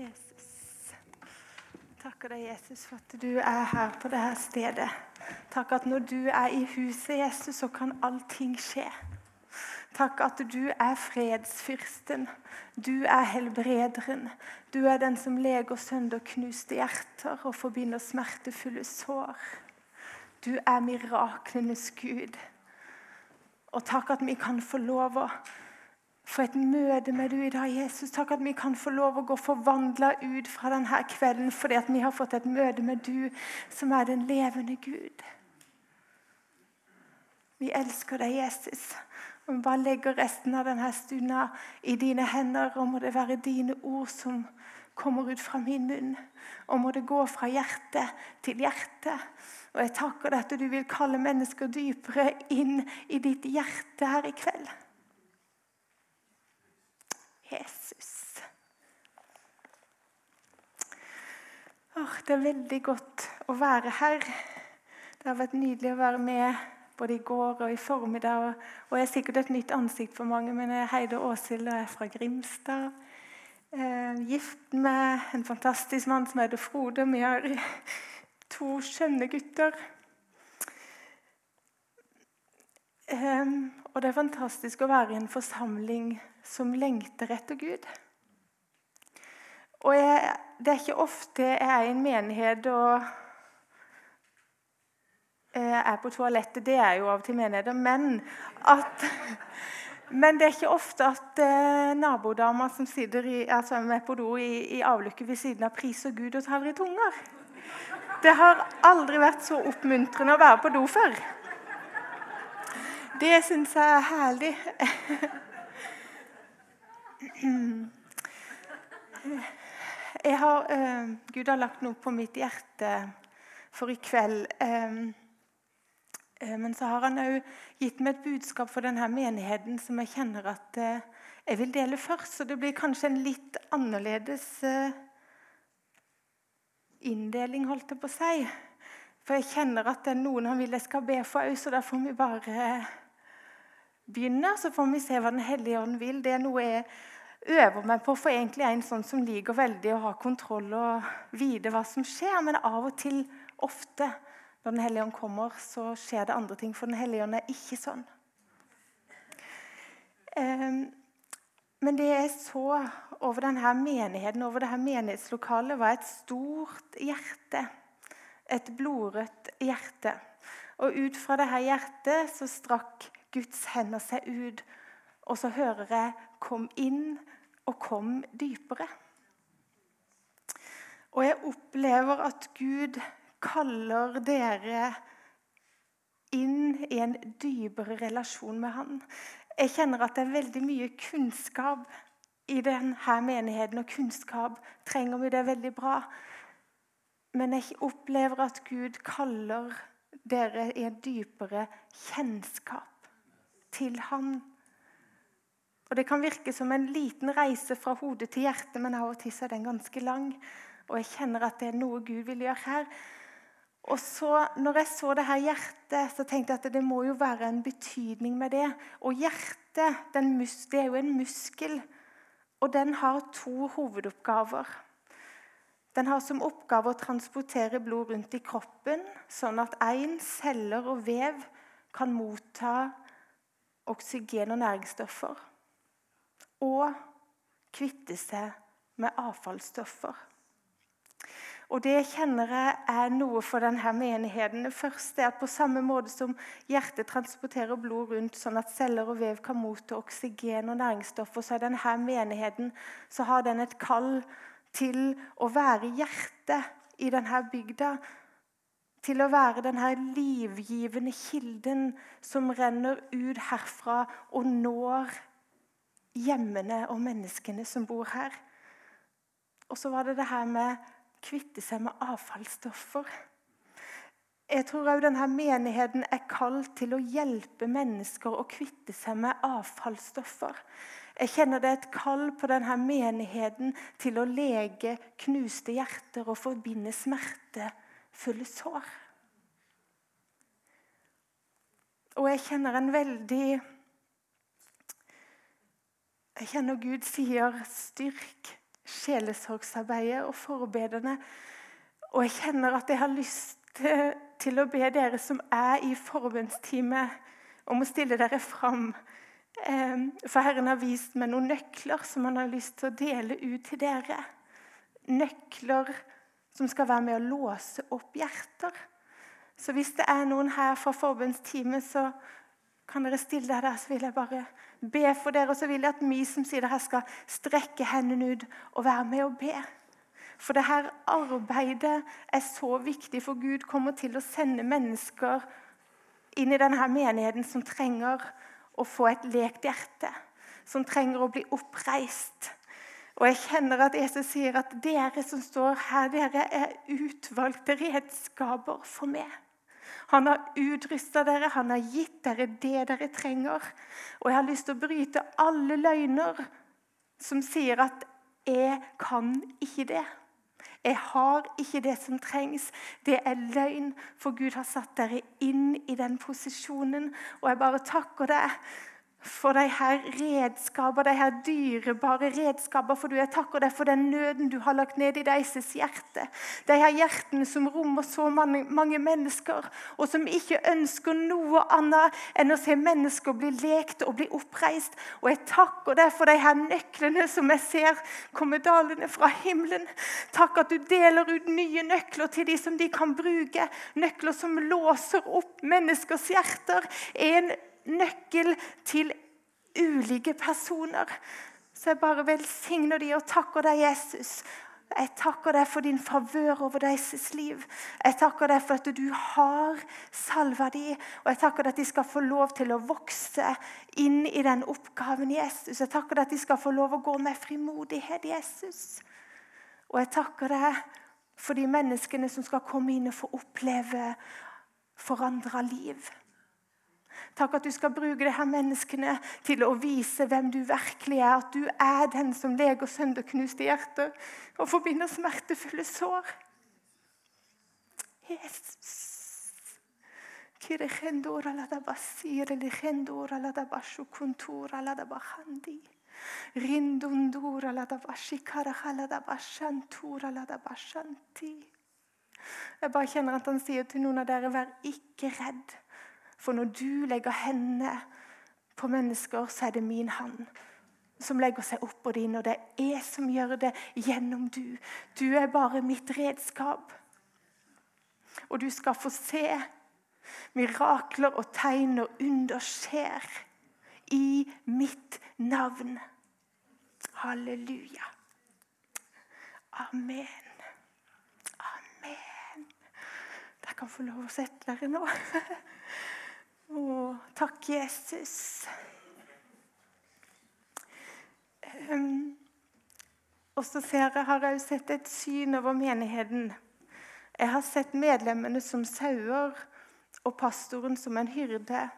Jesus. Takker deg, Jesus, for at du er her på dette stedet. Takk at når du er i huset, Jesus, så kan allting skje. Takk at du er fredsfyrsten. Du er helbrederen. Du er den som leger sønderknuste hjerter og forbinder smertefulle sår. Du er miraklenes Gud. Og takk at vi kan få lov å få et møte med du i dag, Jesus. Takk at vi kan få lov å gå forvandla ut fra denne kvelden fordi at vi har fått et møte med du, som er den levende Gud. Vi elsker deg, Jesus. Og vi bare legger resten av denne stunda i dine hender, og må det være dine ord som kommer ut fra min munn. Og må det gå fra hjerte til hjerte. Og jeg takker deg at du vil kalle mennesker dypere inn i ditt hjerte her i kveld. Jesus. Oh, det er veldig godt å være her. Det har vært nydelig å være med både i går og i formiddag. Og jeg er sikkert et nytt ansikt for mange, men jeg er Heide Åshild og er fra Grimstad. Eh, gift med en fantastisk mann som heter Frode. Vi har to skjønne gutter. Eh, og det er fantastisk å være i en forsamling som lengter etter Gud. Og jeg, Det er ikke ofte jeg er i en menighet og er på toalettet. Det er jo av og til menigheter. Men, at, men det er ikke ofte at eh, nabodama som sitter i, altså med på do i, i avlukket ved siden av, priser Gud og taler i tunger. Det har aldri vært så oppmuntrende å være på do før. Det syns jeg er herlig. Har, uh, Gud har lagt noe på mitt hjerte for i kveld. Um, men så har han òg gitt meg et budskap for denne menigheten som jeg kjenner at uh, jeg vil dele først. Så det blir kanskje en litt annerledes uh, inndeling, holdt jeg på å si. For jeg kjenner at det er noen han vil jeg skal be for òg, så da får vi bare begynne. Så får vi se hva Den hellige ånd vil. Det er noe jeg øver meg på, for egentlig er en sånn som liker veldig å ha kontroll og vite hva som skjer. Men av og til, ofte, når Den hellige ånd kommer, så skjer det andre ting. For Den hellige ånd er ikke sånn. Um, men det jeg så over denne menigheten, over dette menighetslokalet, var et stort hjerte. Et blodrødt hjerte. Og ut fra dette hjertet så strakk Guds hender seg ut. Og så hører jeg 'kom inn' og 'kom dypere'. Og jeg opplever at Gud kaller dere inn i en dypere relasjon med Han. Jeg kjenner at det er veldig mye kunnskap i denne menigheten, og kunnskap trenger vi. Det er veldig bra. Men jeg opplever at Gud kaller dere i en dypere kjennskap til Han. Og Det kan virke som en liten reise fra hodet til hjertet, men av og til er den ganske lang. Og jeg kjenner at det er noe Gud vil gjøre her. Og så, når jeg så det her hjertet, så tenkte jeg at det må jo være en betydning med det. Og hjertet det er jo en muskel, og den har to hovedoppgaver. Den har som oppgave å transportere blod rundt i kroppen, sånn at én celler og vev kan motta oksygen og næringsstoffer. Og kvitte seg med avfallsstoffer. Og Det kjenner jeg er noe for denne menigheten. Det første er at på samme måte som hjertet transporterer blod rundt, sånn at celler og vev kan motta oksygen og næringsstoffer, så er denne menigheten så har den et kall til å være hjertet i denne bygda til å være denne livgivende kilden som renner ut herfra og når hjemmene og menneskene som bor her. Og så var det det her med å kvitte seg med avfallsstoffer. Jeg tror òg denne menigheten er kalt til å hjelpe mennesker å kvitte seg med avfallsstoffer. Jeg kjenner det er et kall på denne menigheten til å lege knuste hjerter og forbinde smerte fulle sår. Og jeg kjenner en veldig Jeg kjenner Gud sier 'styrk sjelesorgsarbeidet og forbederne. Og jeg kjenner at jeg har lyst til, til å be dere som er i forbundsteamet, om å stille dere fram. For Herren har vist meg noen nøkler som han har lyst til å dele ut til dere. Nøkler som skal være med å låse opp hjerter. Så hvis det er noen her fra forbundsteamet, så kan dere stille dere der. Så vil jeg bare be for dere. Og så vil jeg at vi som sitter her, skal strekke hendene ut og være med og be. For det her arbeidet er så viktig, for Gud kommer til å sende mennesker inn i denne menigheten som trenger å få et lekt hjerte. Som trenger å bli oppreist. Og jeg kjenner at Jesus sier at dere som står her, dere er utvalgte redskaper for meg. Han har utrusta dere, han har gitt dere det dere trenger. Og jeg har lyst til å bryte alle løgner som sier at 'jeg kan ikke det'. Jeg har ikke det som trengs. Det er løgn, for Gud har satt dere inn i den posisjonen. Og jeg bare takker deg for de her redskaper, de her dyrebare redskaper. For du jeg takker deg for den nøden du har lagt ned i deres hjerte. De her hjertene som rommer så mange, mange, mennesker, og som ikke ønsker noe annet enn å se mennesker bli lekt og bli oppreist. Og jeg takker deg for de her nøklene som jeg ser komme dalende fra himmelen. Takk at du deler ut nye nøkler til de som de kan bruke. Nøkler som låser opp menneskers hjerter. En nøkkel til ulike personer. Så jeg bare velsigner de og takker deg, Jesus. Jeg takker deg for din favør over deres liv. Jeg takker deg for at du har salva dem. Og jeg takker deg at de skal få lov til å vokse inn i den oppgaven, Jesus. Jeg takker deg at de skal få lov å gå med frimodighet, Jesus. Og jeg takker deg for de menneskene som skal komme inn og få oppleve forandra liv. Takk at du skal bruke disse menneskene til å vise hvem du virkelig er. At du er den som leger sønderknuste hjerter og forbinder smertefulle sår. Jesus. Jeg bare kjenner at han sier til noen av dere, vær ikke redd. For når du legger hendene på mennesker, så er det min hand som legger seg oppå din, og det er jeg som gjør det gjennom du. Du er bare mitt redskap. Og du skal få se mirakler og tegn og under skjer i mitt navn. Halleluja. Amen. Amen. Dere kan få lov å sette dere nå. Å, takk, Jesus. Um, og så ser jeg, har jeg også sett et syn over menigheten. Jeg har sett medlemmene som sauer og pastoren som en hyrde.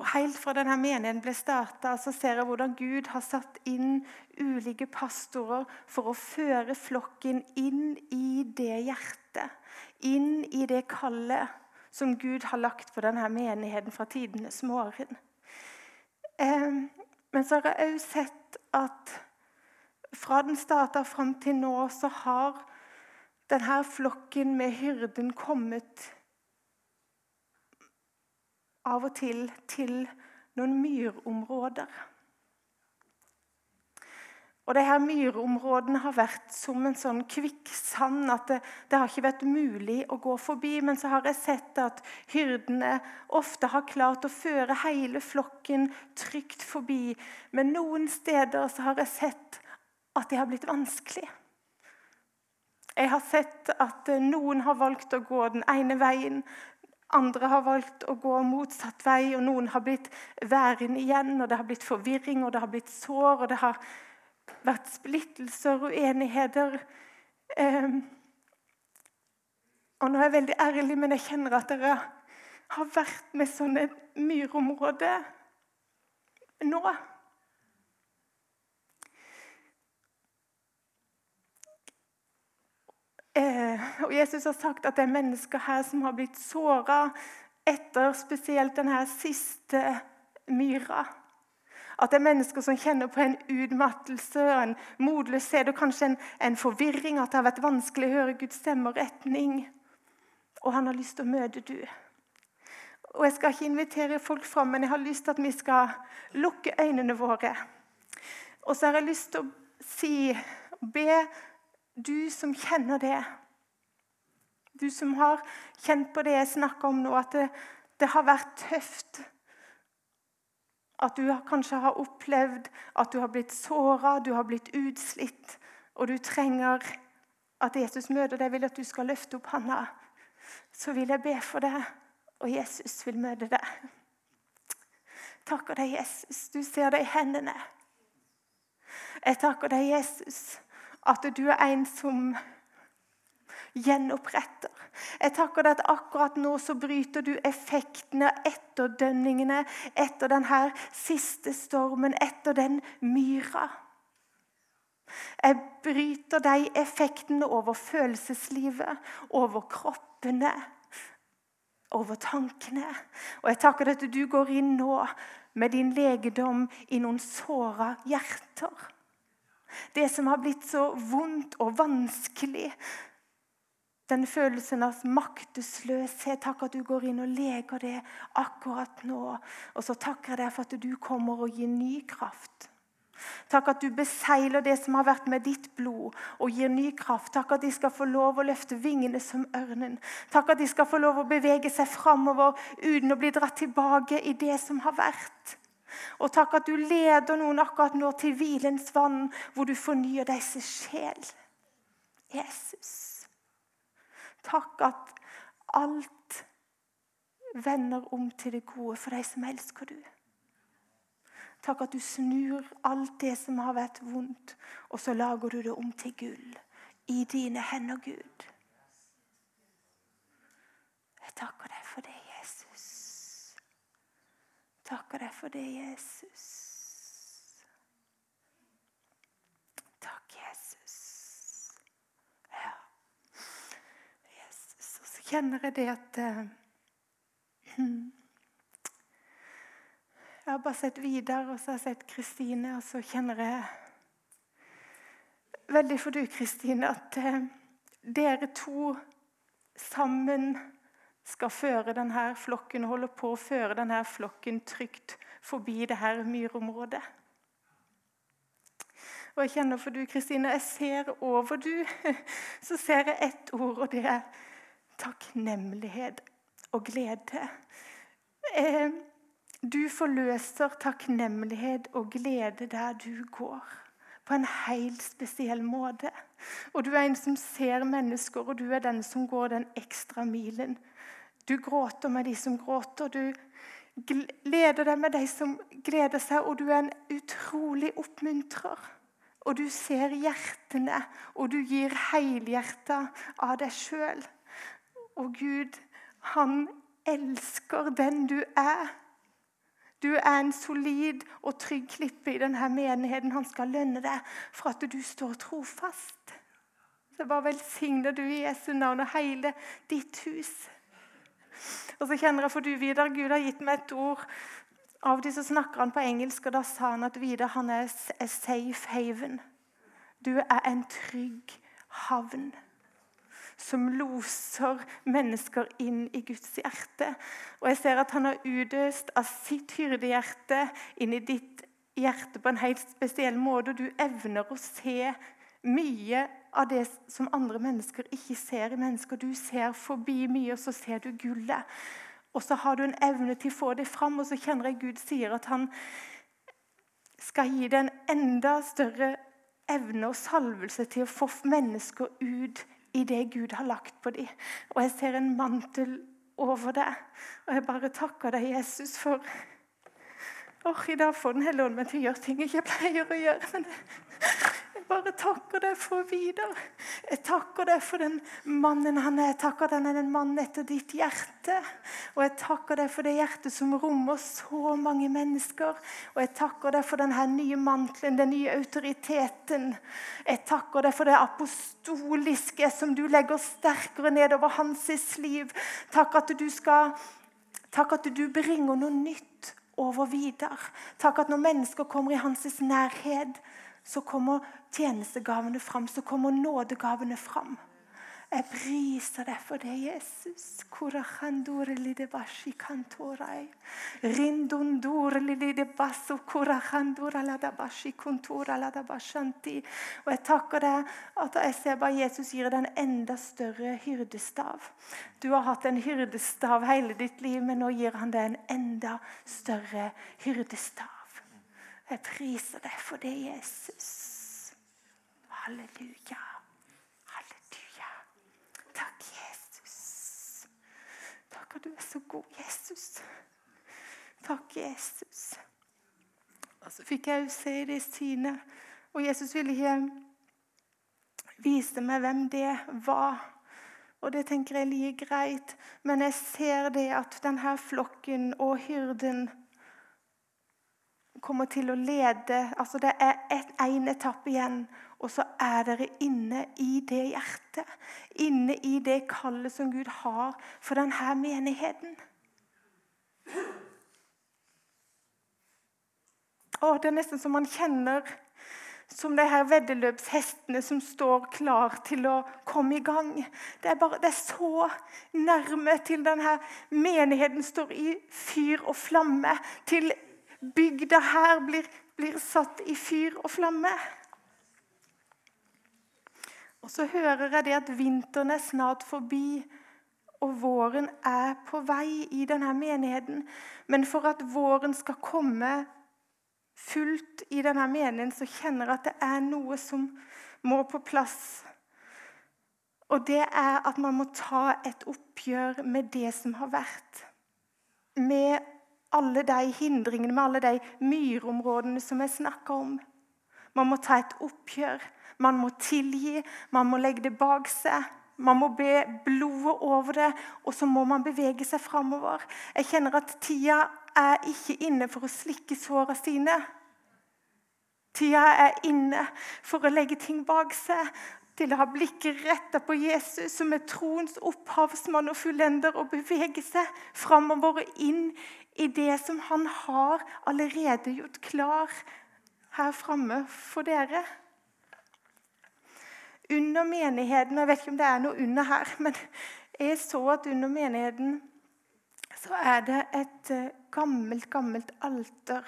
Og Helt fra denne menigheten ble starta, ser jeg hvordan Gud har satt inn ulike pastorer for å føre flokken inn i det hjertet, inn i det kallet som Gud har lagt på denne menigheten fra tidenes morgen. Men så har jeg òg sett at fra den starta fram til nå, så har denne flokken med hyrden kommet av og til til noen myrområder. Og de her Myrområdene har vært som en sånn kvikksand. at det, det, har ikke vært mulig å gå forbi. Men så har jeg sett at hyrdene ofte har klart å føre hele flokken trygt forbi. Men noen steder så har jeg sett at det har blitt vanskelig. Jeg har sett at noen har valgt å gå den ene veien. Andre har valgt å gå motsatt vei, og noen har blitt værende igjen. og Det har blitt forvirring og det har blitt sår. og det har vært splittelser og uenigheter. Eh, og nå er jeg veldig ærlig, men jeg kjenner at dere har vært med sånne myrområder nå. Eh, og Jesus har sagt at det er mennesker her som har blitt såra etter spesielt denne siste myra. At det er mennesker som kjenner på en utmattelse en motløshet og kanskje en, en, forvirring. At det har vært vanskelig å høre Guds stemme og retning. Og han har lyst til å møte du. Og Jeg skal ikke invitere folk fram, men jeg har lyst til at vi skal lukke øynene våre. Og så har jeg lyst til å si, be du som kjenner det Du som har kjent på det jeg snakker om nå, at det, det har vært tøft at du kanskje har opplevd at du har blitt såra, du har blitt utslitt, og du trenger at Jesus møter deg, vil at du skal løfte opp handa. Så vil jeg be for deg, og Jesus vil møte deg. Takker deg, Jesus. Du ser deg i hendene. Jeg takker deg, Jesus, at du er en som gjenoppretter. Jeg takker deg at akkurat nå så bryter du effektene, etterdønningene, etter denne siste stormen, etter den myra. Jeg bryter de effektene over følelseslivet, over kroppene, over tankene. Og jeg takker deg at du går inn nå med din legedom i noen såra hjerter. Det som har blitt så vondt og vanskelig, den følelsen av maktesløshet. Takk at du går inn og leger det akkurat nå. Og så takker jeg deg for at du kommer og gir ny kraft. Takk at du beseiler det som har vært med ditt blod, og gir ny kraft. Takk at de skal få lov å løfte vingene som ørnen. Takk at de skal få lov å bevege seg framover uten å bli dratt tilbake i det som har vært. Og takk at du leder noen akkurat nå til hvilens vann, hvor du fornyer deres sjel. Jesus. Takk at alt vender om til det gode for deg som elsker du. Takk at du snur alt det som har vært vondt, og så lager du det om til gull i dine hender, Gud. Jeg takker deg for det, Jesus. Takker deg for det, Jesus. Kjenner jeg det at uh, Jeg har bare sett Vidar og så har jeg sett Kristine, og så kjenner jeg veldig for du, Kristine, at uh, dere to sammen skal føre denne flokken, holde på å føre denne flokken trygt forbi det her myrområdet. Og jeg kjenner for du, Kristine, jeg ser over du, så ser jeg ett ord, og det er takknemlighet og glede. Eh, du forløser takknemlighet og glede der du går. På en helt spesiell måte. Og du er en som ser mennesker, og du er den som går den ekstra milen. Du gråter med de som gråter. Du gleder deg med de som gleder seg, og du er en utrolig oppmuntrer. Og du ser hjertene, og du gir helhjerta av deg sjøl. Og Gud, han elsker den du er. Du er en solid og trygg klippe i denne menigheten. Han skal lønne deg for at du står trofast. Så bare velsigne du i Jesu navn og hele ditt hus. Og så kjenner jeg for du, Vidar, Gud har gitt meg et ord. Av og til snakker han på engelsk, og da sa han at Vidar han er a safe haven. Du er en trygg havn som loser mennesker inn i Guds hjerte. Og jeg ser at han har utøst av sitt hyrdehjerte inn i ditt hjerte på en helt spesiell måte. Og du evner å se mye av det som andre mennesker ikke ser i mennesker. Du ser forbi mye, og så ser du gullet. Og så har du en evne til å få det fram, og så kjenner jeg Gud sier at han skal gi deg en enda større evne og salvelse til å få mennesker ut i det Gud har lagt på dem. Og jeg ser en mantel over det. Og jeg bare takker deg, Jesus, for oh, I dag får Den hellige ånd meg til å gjøre ting jeg ikke pleier å gjøre. men jeg bare takker deg for Vidar. Jeg takker deg for den mannen han er. Jeg takker deg for den mannen etter ditt hjerte. Og jeg takker deg for det hjertet som rommer så mange mennesker. Og jeg takker deg for denne nye mantelen, den nye autoriteten. Jeg takker deg for det apostoliske som du legger sterkere nedover hans liv. Takk at du skal Takk at du bringer noe nytt over Vidar. Takk at når mennesker kommer i hans nærhet, så kommer tjenestegavene fram, så kommer nådegavene fram. Jeg priser deg for det, Jesus. Og jeg takker deg at jeg ser bare Jesus gir deg en enda større hyrdestav. Du har hatt en hyrdestav hele ditt liv, men nå gir han deg en enda større hyrdestav. Jeg priser deg for det, Jesus. Halleluja. Halleluja. Takk Jesus. Takk at du er så god, Jesus. Takk, Jesus. Og så fikk jeg jo se det synet, og Jesus ville ikke vise meg hvem det var. Og det tenker jeg er like greit, men jeg ser det at denne flokken og hyrden kommer til å lede altså Det er én et, etappe igjen, og så er dere inne i det hjertet. Inne i det kallet som Gud har for denne menigheten. Og Det er nesten som man kjenner som de her veddeløpshestene som står klar til å komme i gang. Det er, bare, det er så nærme til denne menigheten står i fyr og flamme. Til bygda her blir, blir satt i fyr og flamme. Og så hører jeg det at vinteren er snart forbi, og våren er på vei i denne menigheten. Men for at våren skal komme fullt i denne menigheten, så kjenner jeg at det er noe som må på plass. Og det er at man må ta et oppgjør med det som har vært. Med alle de hindringene, med alle de myrområdene som jeg snakka om. Man må ta et oppgjør. Man må tilgi, man må legge det bak seg. Man må be blodet over det, og så må man bevege seg framover. Jeg kjenner at tida er ikke inne for å slikke såra sine. Tida er inne for å legge ting bak seg, til å ha blikket retta på Jesus, som er troens opphavsmann og fullender, og bevege seg framover og inn i det som han har allerede gjort klar her framme for dere under menigheten Jeg vet ikke om det er noe under her, men jeg så at under menigheten så er det et eh, gammelt, gammelt alter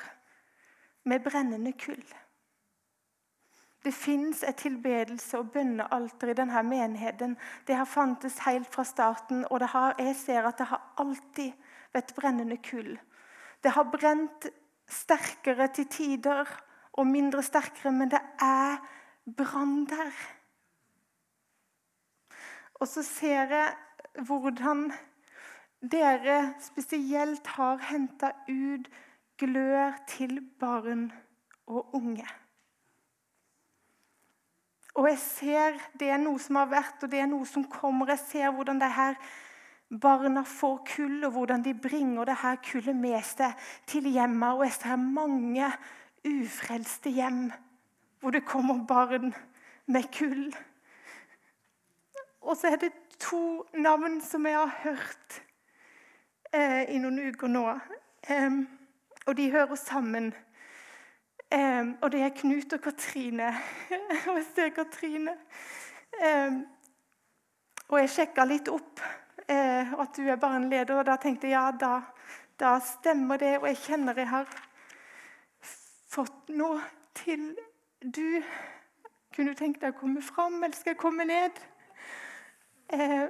med brennende kull. Det fins et tilbedelse- og bønnealter i denne menigheten. Det har fantes helt fra starten, og har, jeg ser at det har alltid vært brennende kull. Det har brent sterkere til tider og mindre sterkere, men det er brann der. Og så ser jeg hvordan dere spesielt har henta ut glør til barn og unge. Og jeg ser Det er noe som har vært, og det er noe som kommer. Jeg ser hvordan det her barna får kull, og hvordan de bringer det her kullet med seg til hjemmet. Og jeg ser mange ufrelste hjem hvor det kommer barn med kull. Og så er det to navn som jeg har hørt eh, i noen uker nå. Eh, og de hører sammen. Eh, og det er Knut og Katrine. og jeg ser Katrine. og jeg sjekka litt opp eh, at du er barneleder, og da tenkte jeg ja, da, da stemmer det. Og jeg kjenner jeg har fått noe til du. Kunne du tenke deg å komme fram, eller skal jeg komme ned? Eh,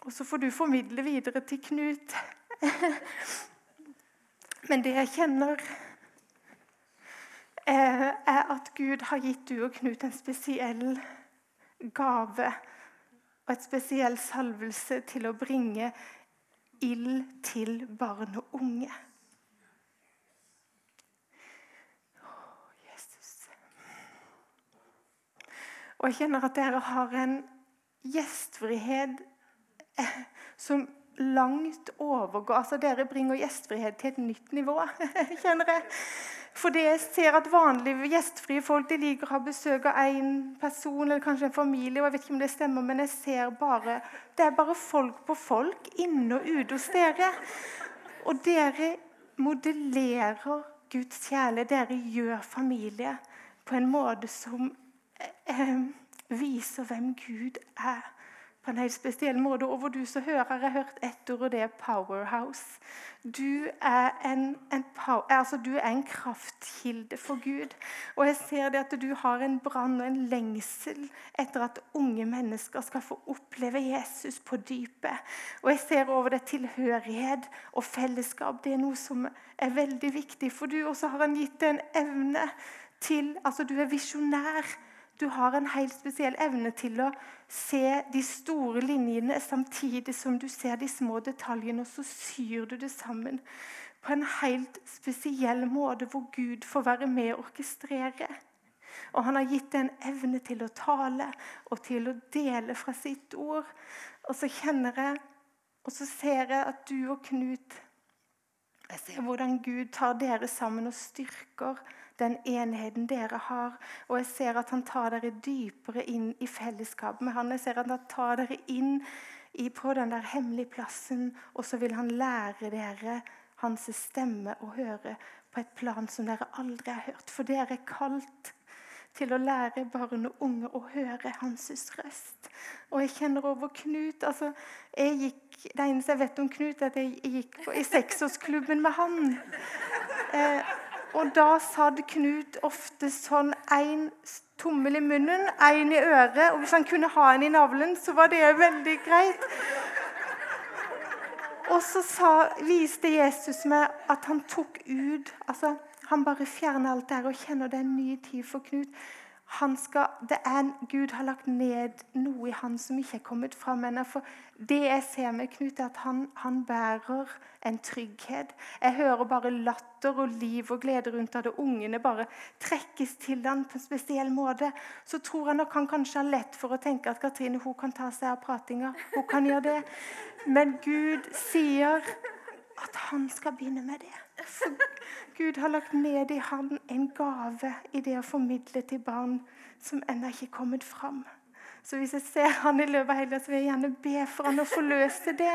og så får du formidle videre til Knut. Men det jeg kjenner, eh, er at Gud har gitt du og Knut en spesiell gave og et spesiell salvelse til å bringe ild til barn og unge. Og jeg kjenner at dere har en gjestfrihet eh, som langt overgår altså Dere bringer gjestfrihet til et nytt nivå, kjenner jeg. Fordi jeg ser at vanlige gjestfrie folk de liker å ha besøk av én person eller kanskje en familie. og jeg vet ikke om det stemmer, men jeg ser bare, Det er bare folk på folk inne og ute hos dere. Og dere modellerer Guds kjærlighet. Dere gjør familie på en måte som eh, viser hvem Gud er på en helt spesiell måte. Over du så hører jeg hørt ett ord, og det er 'powerhouse'. Du er en, en, altså du er en kraftkilde for Gud. Og jeg ser det at du har en brann og en lengsel etter at unge mennesker skal få oppleve Jesus på dypet. Og jeg ser over det tilhørighet og fellesskap. Det er noe som er veldig viktig for du. Og så har han gitt deg en evne til Altså, du er visjonær. Du har en helt spesiell evne til å se de store linjene samtidig som du ser de små detaljene, og så syr du det sammen på en helt spesiell måte hvor Gud får være med og orkestrere. Og han har gitt deg en evne til å tale og til å dele fra sitt ord. Og så kjenner jeg, og så ser jeg at du og Knut Jeg ser hvordan Gud tar dere sammen og styrker den enheten dere har. Og jeg ser at han tar dere dypere inn i fellesskap med han. Jeg ser at han tar dere inn på den der hemmelige plassen, og så vil han lære dere hans stemme å høre på et plan som dere aldri har hørt. For dere er kalt til å lære barn og unge å høre hans røst. Og jeg kjenner over Knut altså, jeg gikk, Det eneste jeg vet om Knut, er at jeg gikk i seksårsklubben med han. Eh, og da satt Knut ofte sånn én tommel i munnen, én i øret. Og hvis han kunne ha en i navlen, så var det veldig greit. Og så sa, viste Jesus meg at han tok ut altså Han bare fjerner alt det her og kjenner det er en ny tid for Knut skal, det er, en, Gud har lagt ned noe i han som ikke er kommet fram ennå. For det jeg ser med Knut, er at han, han, bærer en trygghet. Jeg hører bare latter og liv og glede rundt av det. ungene bare trekkes til han på en spesiell måte. Så tror jeg nok han kanskje har lett for å tenke at Katrine hun kan ta seg av pratinga. Hun kan gjøre det. Men Gud sier at han skal begynne med det. For Gud har lagt ned i han en gave i det å formidle til barn som ennå ikke er kommet fram. Så hvis jeg ser han i løpet av helga, vil jeg gjerne be for han å forløse det.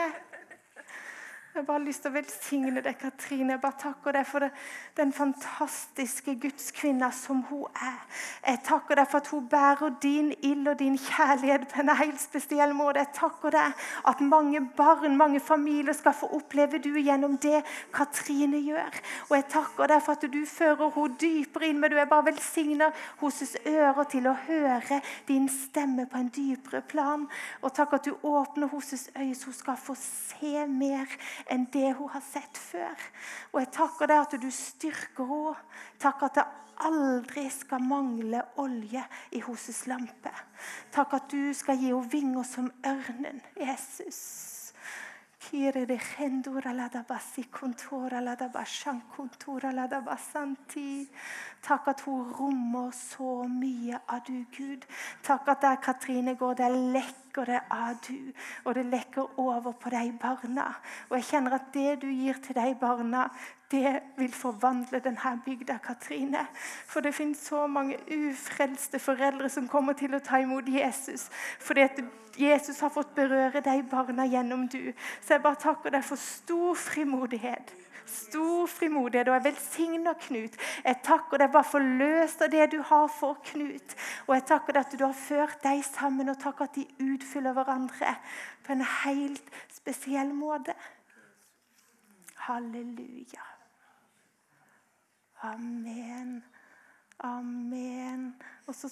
Jeg har bare lyst til å velsigne deg, Katrine. Jeg bare takker deg for det, den fantastiske gudskvinna som hun er. Jeg takker deg for at hun bærer din ild og din kjærlighet på en helt spesiell måte. Jeg takker deg at mange barn, mange familier skal få oppleve du gjennom det Katrine gjør. Og jeg takker deg for at du fører henne dypere inn, men du er bare velsigner hennes ører til å høre din stemme på en dypere plan. Og takk at du åpner hennes øyne, så hun skal få se mer enn det hun har sett før. Og jeg takker deg at du styrker henne. Takk at det aldri skal mangle olje i hennes lampe. Takk at du skal gi henne vinger som ørnen, Jesus. Takk at hun rommer så mye av du, Gud. Takk at der Katrine går, der lekker det av du, og det lekker over på de barna. Og jeg kjenner at det du gir til de barna, det vil forvandle denne bygda, Katrine. For det finnes så mange ufrelste foreldre som kommer til å ta imot Jesus. Fordi at Jesus har fått berøre de barna gjennom du. Så jeg bare takker deg for stor frimodighet. Stor frimodighet, og jeg velsigner Knut. Jeg takker deg bare for løst av det du har for Knut. Og jeg takker deg at du har ført dem sammen, og takker at de utfyller hverandre på en helt spesiell måte. Halleluja. Amen. Amen. Og så,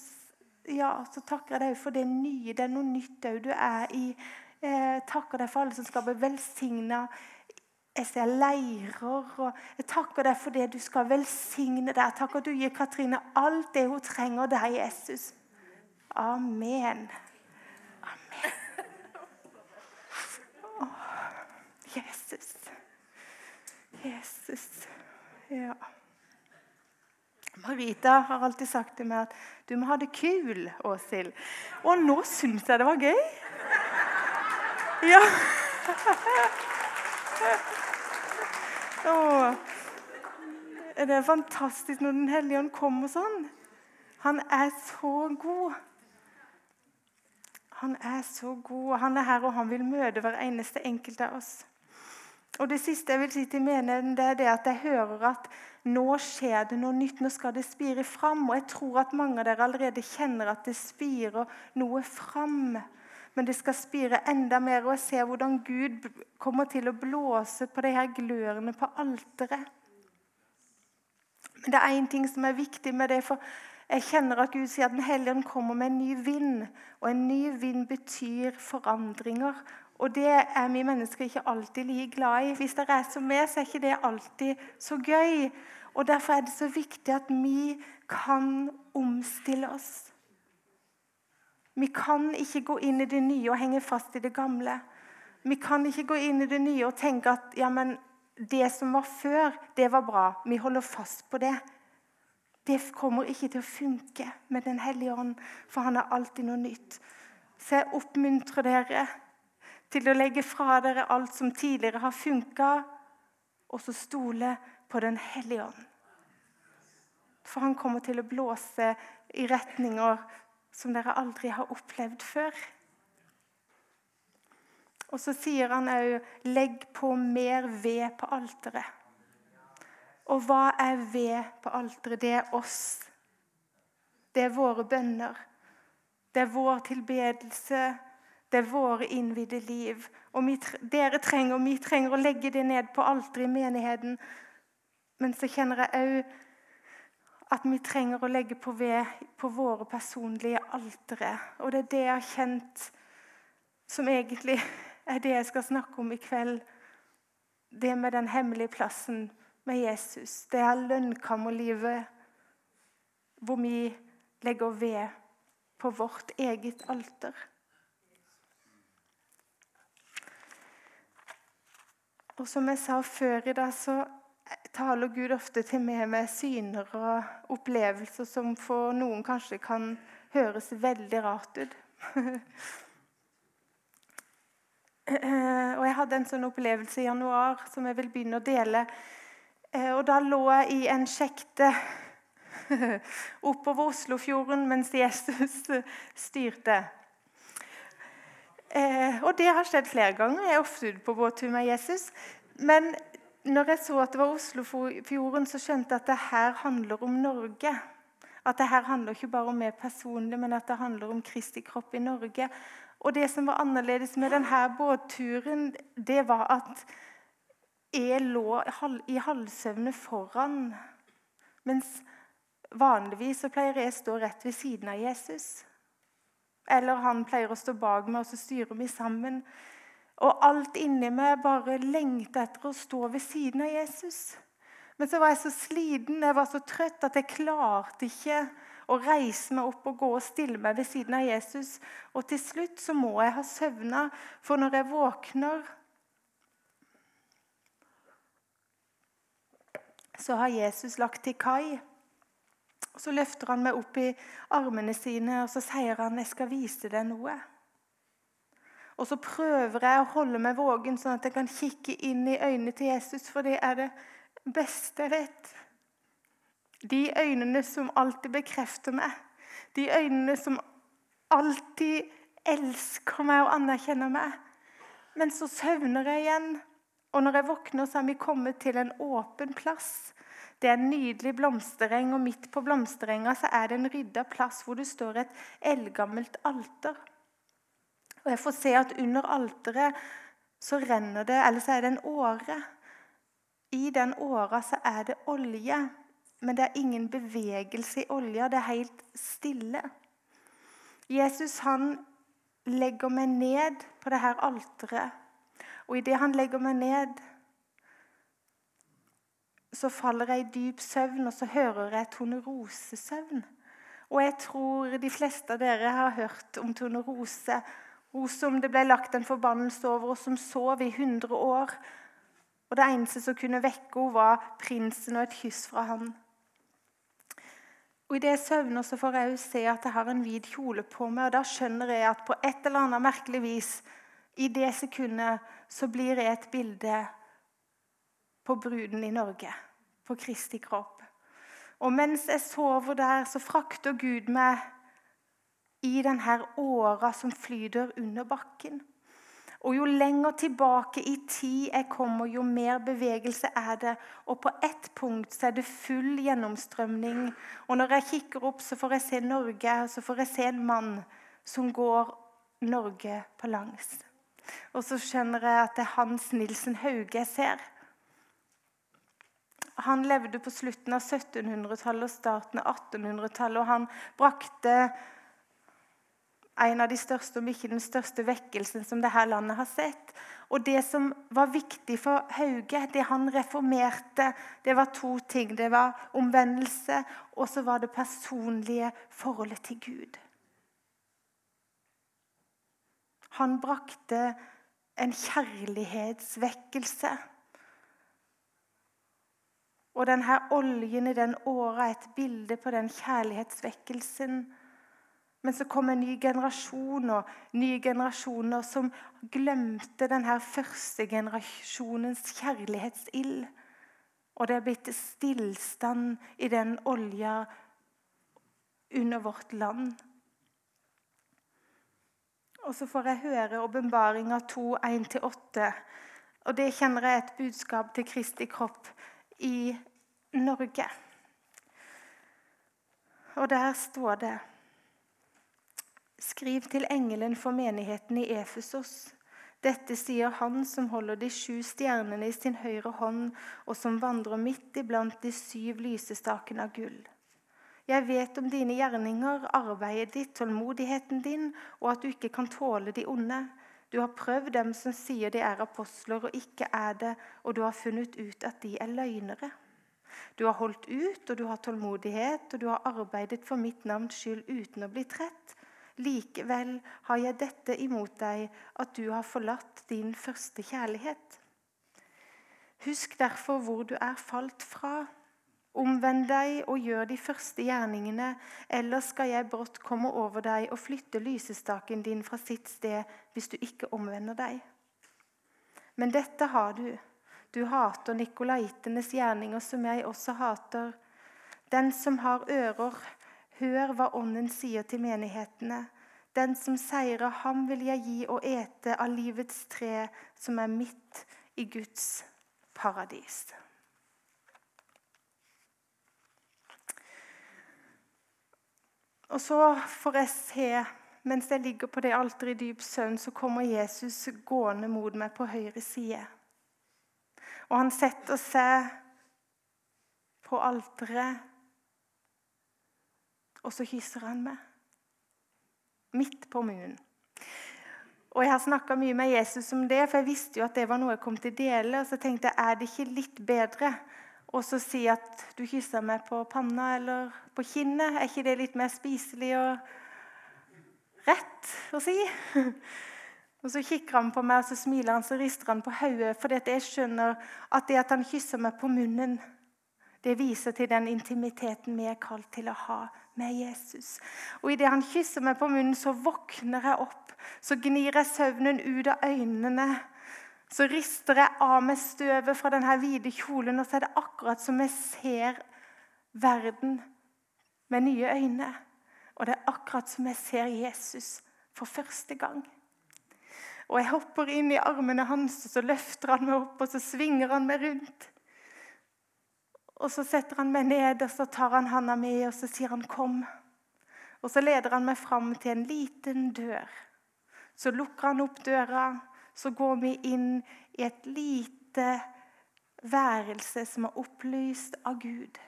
ja, så takker jeg deg for det nye. Det er noe nytt òg du er i. Eh, takker deg for alle som skal bli velsigna. Jeg ser leirer. og Jeg takker deg for det du skal velsigne deg. Takk at du gir Katrine alt det hun trenger deg, Jesus. Amen. Amen. Oh, Jesus. Jesus. Ja. Marita har alltid sagt til meg at du må ha det kul, Åshild. Og nå syns jeg det var gøy. Ja. Åh. Det er fantastisk når Den hellige ånd kommer sånn. Han er så god. Han er så god. Han er her, og han vil møte hver eneste enkelt av oss. Og Det siste jeg vil si til menigheten, det er det at jeg hører at nå skjer det noe nytt. Nå skal det spire fram. Og jeg tror at mange av dere allerede kjenner at det spirer noe fram. Men det skal spire enda mer, og jeg ser hvordan Gud kommer til å blåse på de her glørne på alteret. Men det er én ting som er viktig med det. for jeg kjenner at Gud sier at Den hellige ånd kommer med en ny vind. Og en ny vind betyr forandringer. Og det er vi mennesker ikke alltid like glad i. Hvis det er som meg, så er ikke det alltid så gøy. Og Derfor er det så viktig at vi kan omstille oss. Vi kan ikke gå inn i det nye og henge fast i det gamle. Vi kan ikke gå inn i det nye og tenke at ja, men det som var før, det var bra. Vi holder fast på det. Det kommer ikke til å funke med Den hellige ånd, for han er alltid noe nytt. Så jeg oppmuntrer dere til å legge fra dere alt som tidligere har funka, og så stole på Den hellige ånd. For han kommer til å blåse i retninger som dere aldri har opplevd før. Og så sier han òg 'legg på mer ved på alteret'. Og hva er ved på alteret? Det er oss. Det er våre bønner. Det er vår tilbedelse. Det er våre innvidde liv. Og vi, dere trenger, og vi trenger å legge det ned på alteret i menigheten. Men så kjenner jeg òg at vi trenger å legge på ved på våre personlige altere. Og det er det jeg har kjent som egentlig er det jeg skal snakke om i kveld. Det med den hemmelige plassen med Jesus. Det er lønnkammerlivet hvor vi legger ved på vårt eget alter. Og som jeg sa før i dag, så taler Gud ofte til meg med syner og opplevelser som for noen kanskje kan høres veldig rart ut. og Jeg hadde en sånn opplevelse i januar som jeg vil begynne å dele. Eh, og Da lå jeg i en sjekte oppover Oslofjorden mens Jesus styrte. Eh, og det har skjedd flere ganger. Jeg er ofte ute på båttur med Jesus. Men når jeg så at det var Oslofjorden, så skjønte jeg at det her handler om Norge. At det her handler ikke bare om meg personlig, men at det handler om Kristi kropp i Norge. Og det som var annerledes med denne båtturen, det var at jeg lå i halvsøvne foran. Mens vanligvis så pleier jeg å stå rett ved siden av Jesus. Eller han pleier å stå bak meg, og så styrer vi sammen. Og alt inni meg bare lengter etter å stå ved siden av Jesus. Men så var jeg så sliten, jeg var så trøtt, at jeg klarte ikke å reise meg opp og gå og stille meg ved siden av Jesus. Og til slutt så må jeg ha søvna, for når jeg våkner Så har Jesus lagt til kai. Og Så løfter han meg opp i armene sine og så sier han, 'Jeg skal vise deg noe'. Og så prøver jeg å holde meg våken, sånn at jeg kan kikke inn i øynene til Jesus, for det er det beste jeg. De øynene som alltid bekrefter meg. De øynene som alltid elsker meg og anerkjenner meg. Men så søvner jeg igjen, og når jeg våkner, så er vi kommet til en åpen plass. Det er en nydelig blomstereng, og midt på blomsterenga så er det en rydda plass hvor det står et eldgammelt alter. Og Jeg får se at under alteret så renner det, eller så er det en åre. I den åra så er det olje, men det er ingen bevegelse i olja. Det er helt stille. Jesus han legger meg ned på det her alteret. Og idet han legger meg ned, så faller jeg i dyp søvn, og så hører jeg tornerosesøvn. Og jeg tror de fleste av dere har hørt om tornerose. Hun som det ble lagt en forbannelse over, og som sov i 100 år. Og Det eneste som kunne vekke henne, var prinsen og et kyss fra han. Og I det jeg søvner, så får jeg jo se at jeg har en hvit kjole på meg. og Da skjønner jeg at på et eller annet merkelig vis, i det sekundet, så blir jeg et bilde på bruden i Norge, på Kristi kropp. Og mens jeg sover der, så frakter Gud meg i denne åra som flyter under bakken. Og jo lenger tilbake i tid jeg kommer, jo mer bevegelse er det. Og på ett punkt så er det full gjennomstrømning. Og når jeg kikker opp, så får jeg se Norge, og så får jeg se en mann som går Norge på langs. Og så skjønner jeg at det er Hans Nilsen Hauge jeg ser. Han levde på slutten av 1700-tallet og starten av 1800-tallet, og han brakte en av de største, om ikke den største vekkelsen som dette landet har sett. Og Det som var viktig for Hauge, det han reformerte, det var to ting. Det var omvendelse, og så var det personlige forholdet til Gud. Han brakte en kjærlighetsvekkelse. Og denne oljen i den åra er et bilde på den kjærlighetsvekkelsen men så kom en ny generasjon og nye generasjoner som glemte denne første generasjonens kjærlighetsild. Og det er blitt stillstand i den olja under vårt land. Og så får jeg høre åpenbaringa 2, 1-8. Og det kjenner jeg et budskap til Kristi kropp i Norge. Og der står det Skriv til engelen for menigheten i Efesos. Dette sier han som holder de sju stjernene i sin høyre hånd, og som vandrer midt iblant de syv lysestakene av gull. Jeg vet om dine gjerninger, arbeidet ditt, tålmodigheten din, og at du ikke kan tåle de onde. Du har prøvd dem som sier de er apostler og ikke er det, og du har funnet ut at de er løgnere. Du har holdt ut, og du har tålmodighet, og du har arbeidet for mitt navns skyld uten å bli trett. Likevel har jeg dette imot deg, at du har forlatt din første kjærlighet. Husk derfor hvor du er falt fra. Omvend deg og gjør de første gjerningene, ellers skal jeg brått komme over deg og flytte lysestaken din fra sitt sted hvis du ikke omvender deg. Men dette har du. Du hater nikolaitenes gjerninger, som jeg også hater. Den som har ører, Hør hva Ånden sier til menighetene. Den som seirer ham, vil jeg gi å ete av livets tre, som er midt i Guds paradis. Og så får jeg se, mens jeg ligger på det alteret i dyp søvn, så kommer Jesus gående mot meg på høyre side. Og han setter seg på alteret og så kysser han meg. Midt på munnen. Og Jeg har snakka mye med Jesus om det, for jeg visste jo at det var noe jeg kom til å dele. Og så tenkte jeg, er det ikke litt bedre å si at du kysser meg på panna eller på kinnet? Er ikke det litt mer spiselig og rett å si? Og Så kikker han på meg, og så smiler han, så rister han på hodet. For jeg skjønner at det at han kysser meg på munnen, det viser til den intimiteten vi er kalt til å ha med Jesus. Og Idet han kysser meg på munnen, så våkner jeg opp. Så gnir jeg søvnen ut av øynene. Så rister jeg av meg støvet fra denne hvite kjolen, og så er det akkurat som jeg ser verden med nye øyne. Og det er akkurat som jeg ser Jesus for første gang. Og jeg hopper inn i armene hans, og så løfter han meg opp, og så svinger han meg rundt. Og så setter han meg ned, og så tar han handa mi, og så sier han 'kom'. Og så leder han meg fram til en liten dør. Så lukker han opp døra, så går vi inn i et lite værelse som er opplyst av Gud.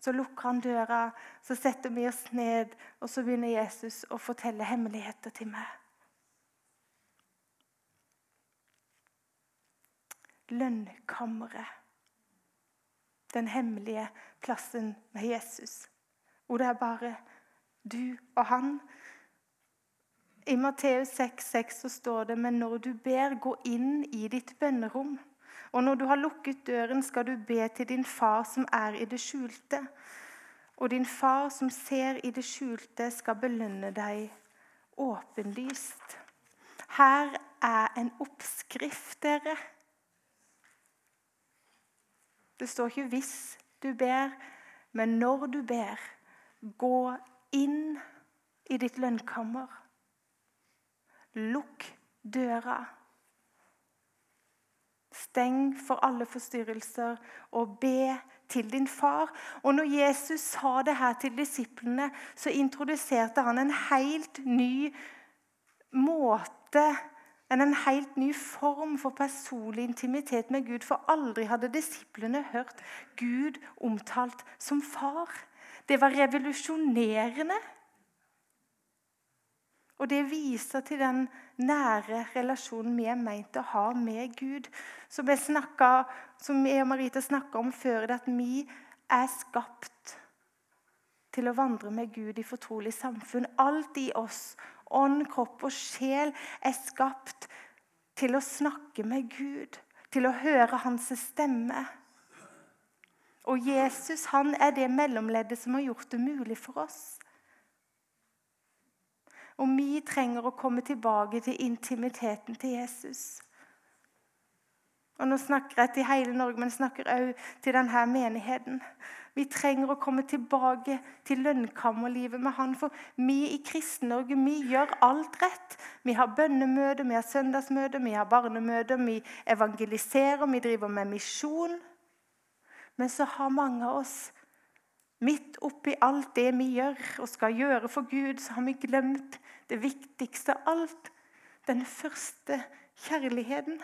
Så lukker han døra, så setter vi oss ned, og så begynner Jesus å fortelle hemmeligheter til meg. Lønnkammeret den hemmelige plassen med Jesus. Hvor det er bare du og han. I Matteus 6,6 så står det men når du ber, gå inn i ditt bønnerom. Og når du har lukket døren, skal du be til din far som er i det skjulte. Og din far som ser i det skjulte, skal belønne deg åpenlyst. Her er en oppskrift, dere. Det står ikke 'hvis du ber', men når du ber. Gå inn i ditt lønnkammer. Lukk døra. Steng for alle forstyrrelser og be til din far. Og når Jesus sa det her til disiplene, så introduserte han en helt ny måte en helt ny form for personlig intimitet med Gud. For aldri hadde disiplene hørt Gud omtalt som far. Det var revolusjonerende. Og det viser til den nære relasjonen vi er meint å ha med Gud. Som jeg, snakket, som jeg og Marita snakka om før, at vi er skapt til å vandre med Gud i fortrolig samfunn. Alt i oss, ånd, kropp og sjel, er skapt til å snakke med Gud, til å høre hans stemme. Og Jesus han er det mellomleddet som har gjort det mulig for oss. Og vi trenger å komme tilbake til intimiteten til Jesus. Og Nå snakker jeg til hele Norge, men jeg snakker også til denne menigheten. Vi trenger å komme tilbake til lønnkammerlivet med Han. For vi i Kristen-Norge vi gjør alt rett. Vi har bønnemøter, vi har søndagsmøter, vi har barnemøter, vi evangeliserer, vi driver med misjon. Men så har mange av oss Midt oppi alt det vi gjør og skal gjøre for Gud, så har vi glemt det viktigste av alt. Den første kjærligheten.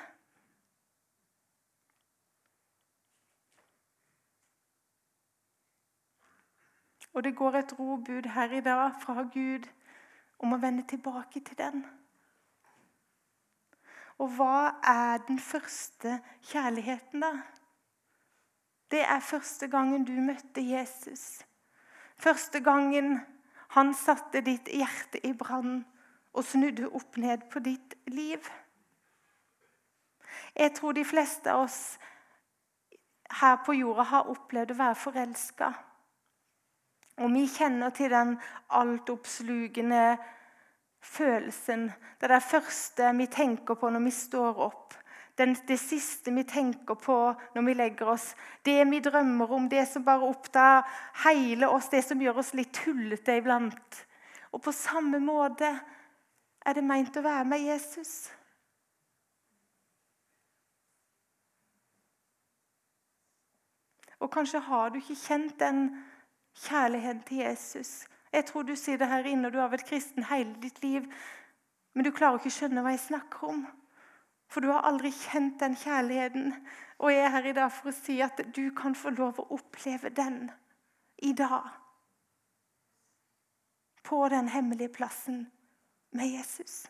Og det går et robud her i dag fra Gud om å vende tilbake til den. Og hva er den første kjærligheten, da? Det er første gangen du møtte Jesus. Første gangen han satte ditt hjerte i brann og snudde opp ned på ditt liv. Jeg tror de fleste av oss her på jorda har opplevd å være forelska. Og vi kjenner til den altoppslukende følelsen. Det er det første vi tenker på når vi står opp den, det siste vi tenker på når vi legger oss. Det vi drømmer om, det som bare opptar hele oss, det som gjør oss litt tullete iblant. Og på samme måte er det meint å være med Jesus. Og kanskje har du ikke kjent den kjærligheten til Jesus. Jeg tror du sitter her inne og du har vært kristen hele ditt liv, men du klarer ikke å skjønne hva jeg snakker om. For du har aldri kjent den kjærligheten. Og jeg er her i dag for å si at du kan få lov å oppleve den i dag. På den hemmelige plassen med Jesus.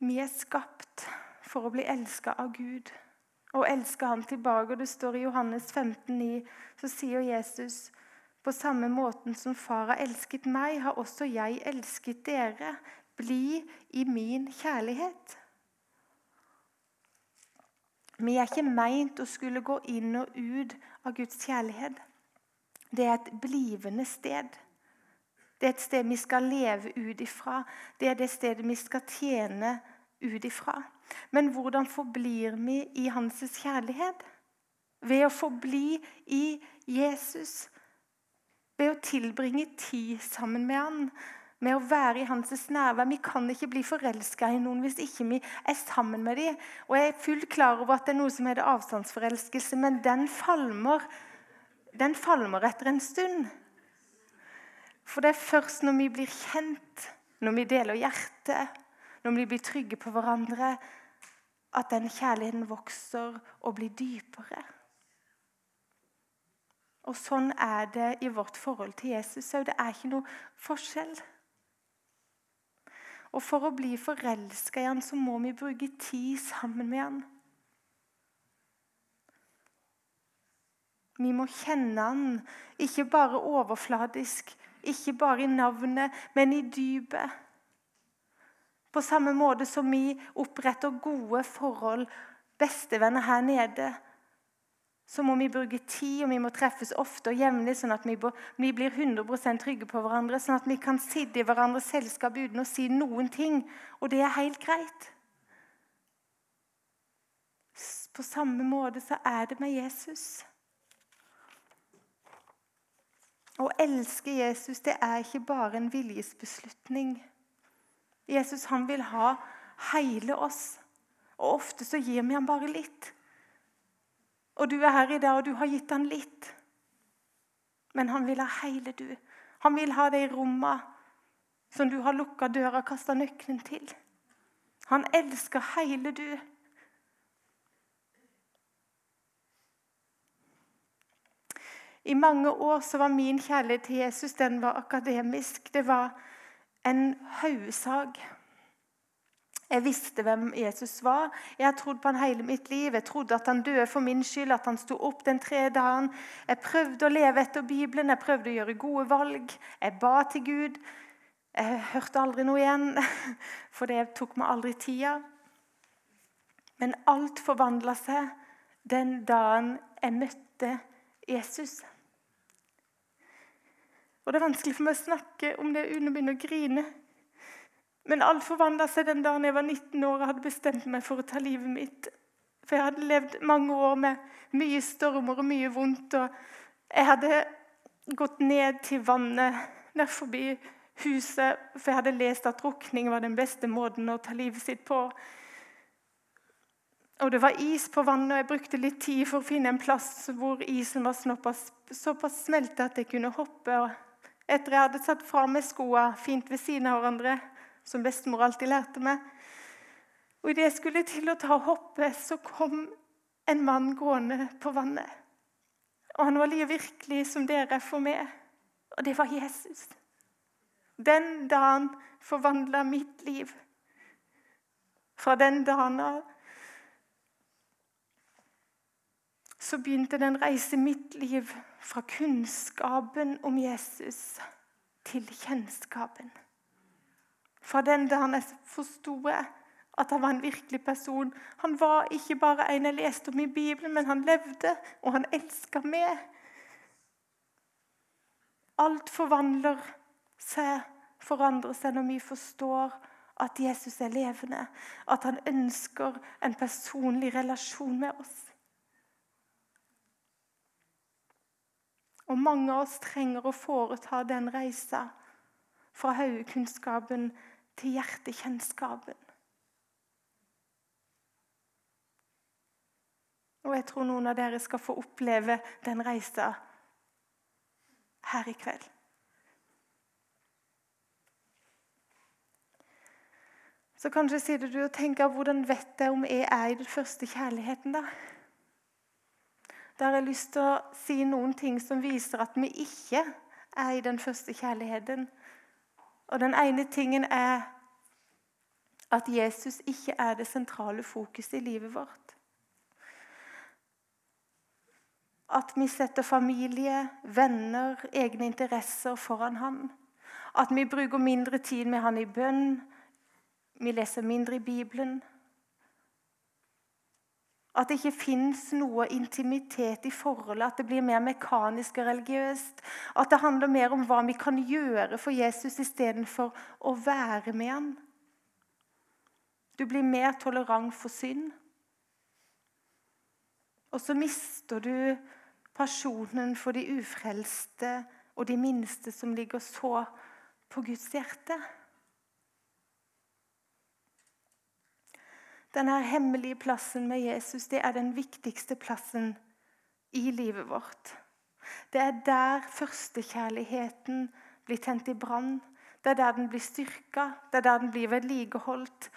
Vi er skapt for å bli elska av Gud og elske Han tilbake. Og Det står i Johannes 15, 15,9, så sier Jesus på samme måten som Far har elsket meg, har også jeg elsket dere. Bli i min kjærlighet. Vi er ikke meint å skulle gå inn og ut av Guds kjærlighet. Det er et blivende sted. Det er et sted vi skal leve ut ifra. Det er det stedet vi skal tjene ut ifra. Men hvordan forblir vi i hans kjærlighet? Ved å forbli i Jesus ved å tilbringe tid sammen med han, med å være i hans nærvær. Vi kan ikke bli forelska i noen hvis ikke vi er sammen med dem. Og Jeg er fullt klar over at det er noe som heter avstandsforelskelse, men den falmer, den falmer etter en stund. For det er først når vi blir kjent, når vi deler hjertet, når vi blir trygge på hverandre, at den kjærligheten vokser og blir dypere. Og sånn er det i vårt forhold til Jesus òg. Det er ikke noe forskjell. Og for å bli forelska i han, så må vi bruke tid sammen med han. Vi må kjenne han, ikke bare overfladisk, ikke bare i navnet, men i dypet. På samme måte som vi oppretter gode forhold, bestevenner her nede, så må vi bruke tid, og vi må treffes ofte og jevnlig, sånn at vi, blir 100 trygge på hverandre. Sånn at vi kan sitte i hverandres selskap uten å si noen ting. Og det er helt greit. På samme måte så er det med Jesus. Å elske Jesus det er ikke bare en viljesbeslutning. Jesus han vil ha hele oss. Og Ofte så gir vi ham bare litt. Og du er her i dag, og du har gitt ham litt. Men han vil ha hele du. Han vil ha de rommene som du har lukka døra og kasta nøkkelen til. Han elsker hele du. I mange år så var min kjærlighet til Jesus den var akademisk. Det var en haugesag. Jeg visste hvem Jesus var. Jeg har trodd på han hele mitt liv. Jeg trodde at han døde for min skyld, at han sto opp den tredje dagen. Jeg prøvde å leve etter Bibelen, jeg prøvde å gjøre gode valg. Jeg ba til Gud. Jeg hørte aldri noe igjen, for det tok meg aldri tida. Men alt forvandla seg den dagen jeg møtte Jesus. Og Det er vanskelig for meg å snakke om det uten å begynne å grine. Men alt forvandla seg den dagen jeg var 19 år og hadde bestemt meg for å ta livet mitt. For jeg hadde levd mange år med mye stormer og mye vondt. Og jeg hadde gått ned til vannet nær forbi huset, for jeg hadde lest at drukning var den beste måten å ta livet sitt på. Og det var is på vannet, og jeg brukte litt tid for å finne en plass hvor isen var såpass, såpass smeltet at jeg kunne hoppe. Og etter jeg hadde satt fra meg skoene fint ved siden av hverandre, som bestemor alltid lærte meg. Og Idet jeg skulle til å ta hoppet, så kom en mann gående på vannet. Og han var like virkelig som dere for meg. Og det var Jesus. Den dagen forvandla mitt liv. Fra den dagen av så begynte den reise mitt liv fra kunnskapen om Jesus til kjennskapen. Fra den dagen jeg forsto at han var en virkelig person. Han var ikke bare en jeg leste om i Bibelen, men han levde, og han elska meg. Alt forvandler seg, forandrer seg når vi forstår at Jesus er levende. At han ønsker en personlig relasjon med oss. Og mange av oss trenger å foreta den reisa fra hodekunnskapen til hjertekjennskapen. Og jeg tror noen av dere skal få oppleve den reisa her i kveld. Så kanskje sitter du og tenker hvordan vet jeg om jeg er i den første kjærligheten, da? Da har jeg lyst til å si noen ting som viser at vi ikke er i den første kjærligheten. Og Den ene tingen er at Jesus ikke er det sentrale fokuset i livet vårt. At vi setter familie, venner, egne interesser foran han. At vi bruker mindre tid med han i bønn. Vi leser mindre i Bibelen. At det ikke fins noe intimitet i forholdet, at det blir mer mekanisk og religiøst. At det handler mer om hva vi kan gjøre for Jesus istedenfor å være med ham. Du blir mer tolerant for synd. Og så mister du personen for de ufrelste og de minste som ligger så på Guds hjerte. Denne hemmelige plassen med Jesus det er den viktigste plassen i livet vårt. Det er der førstekjærligheten blir tent i brann. Det er der den blir styrka, det er der den blir vedlikeholdt.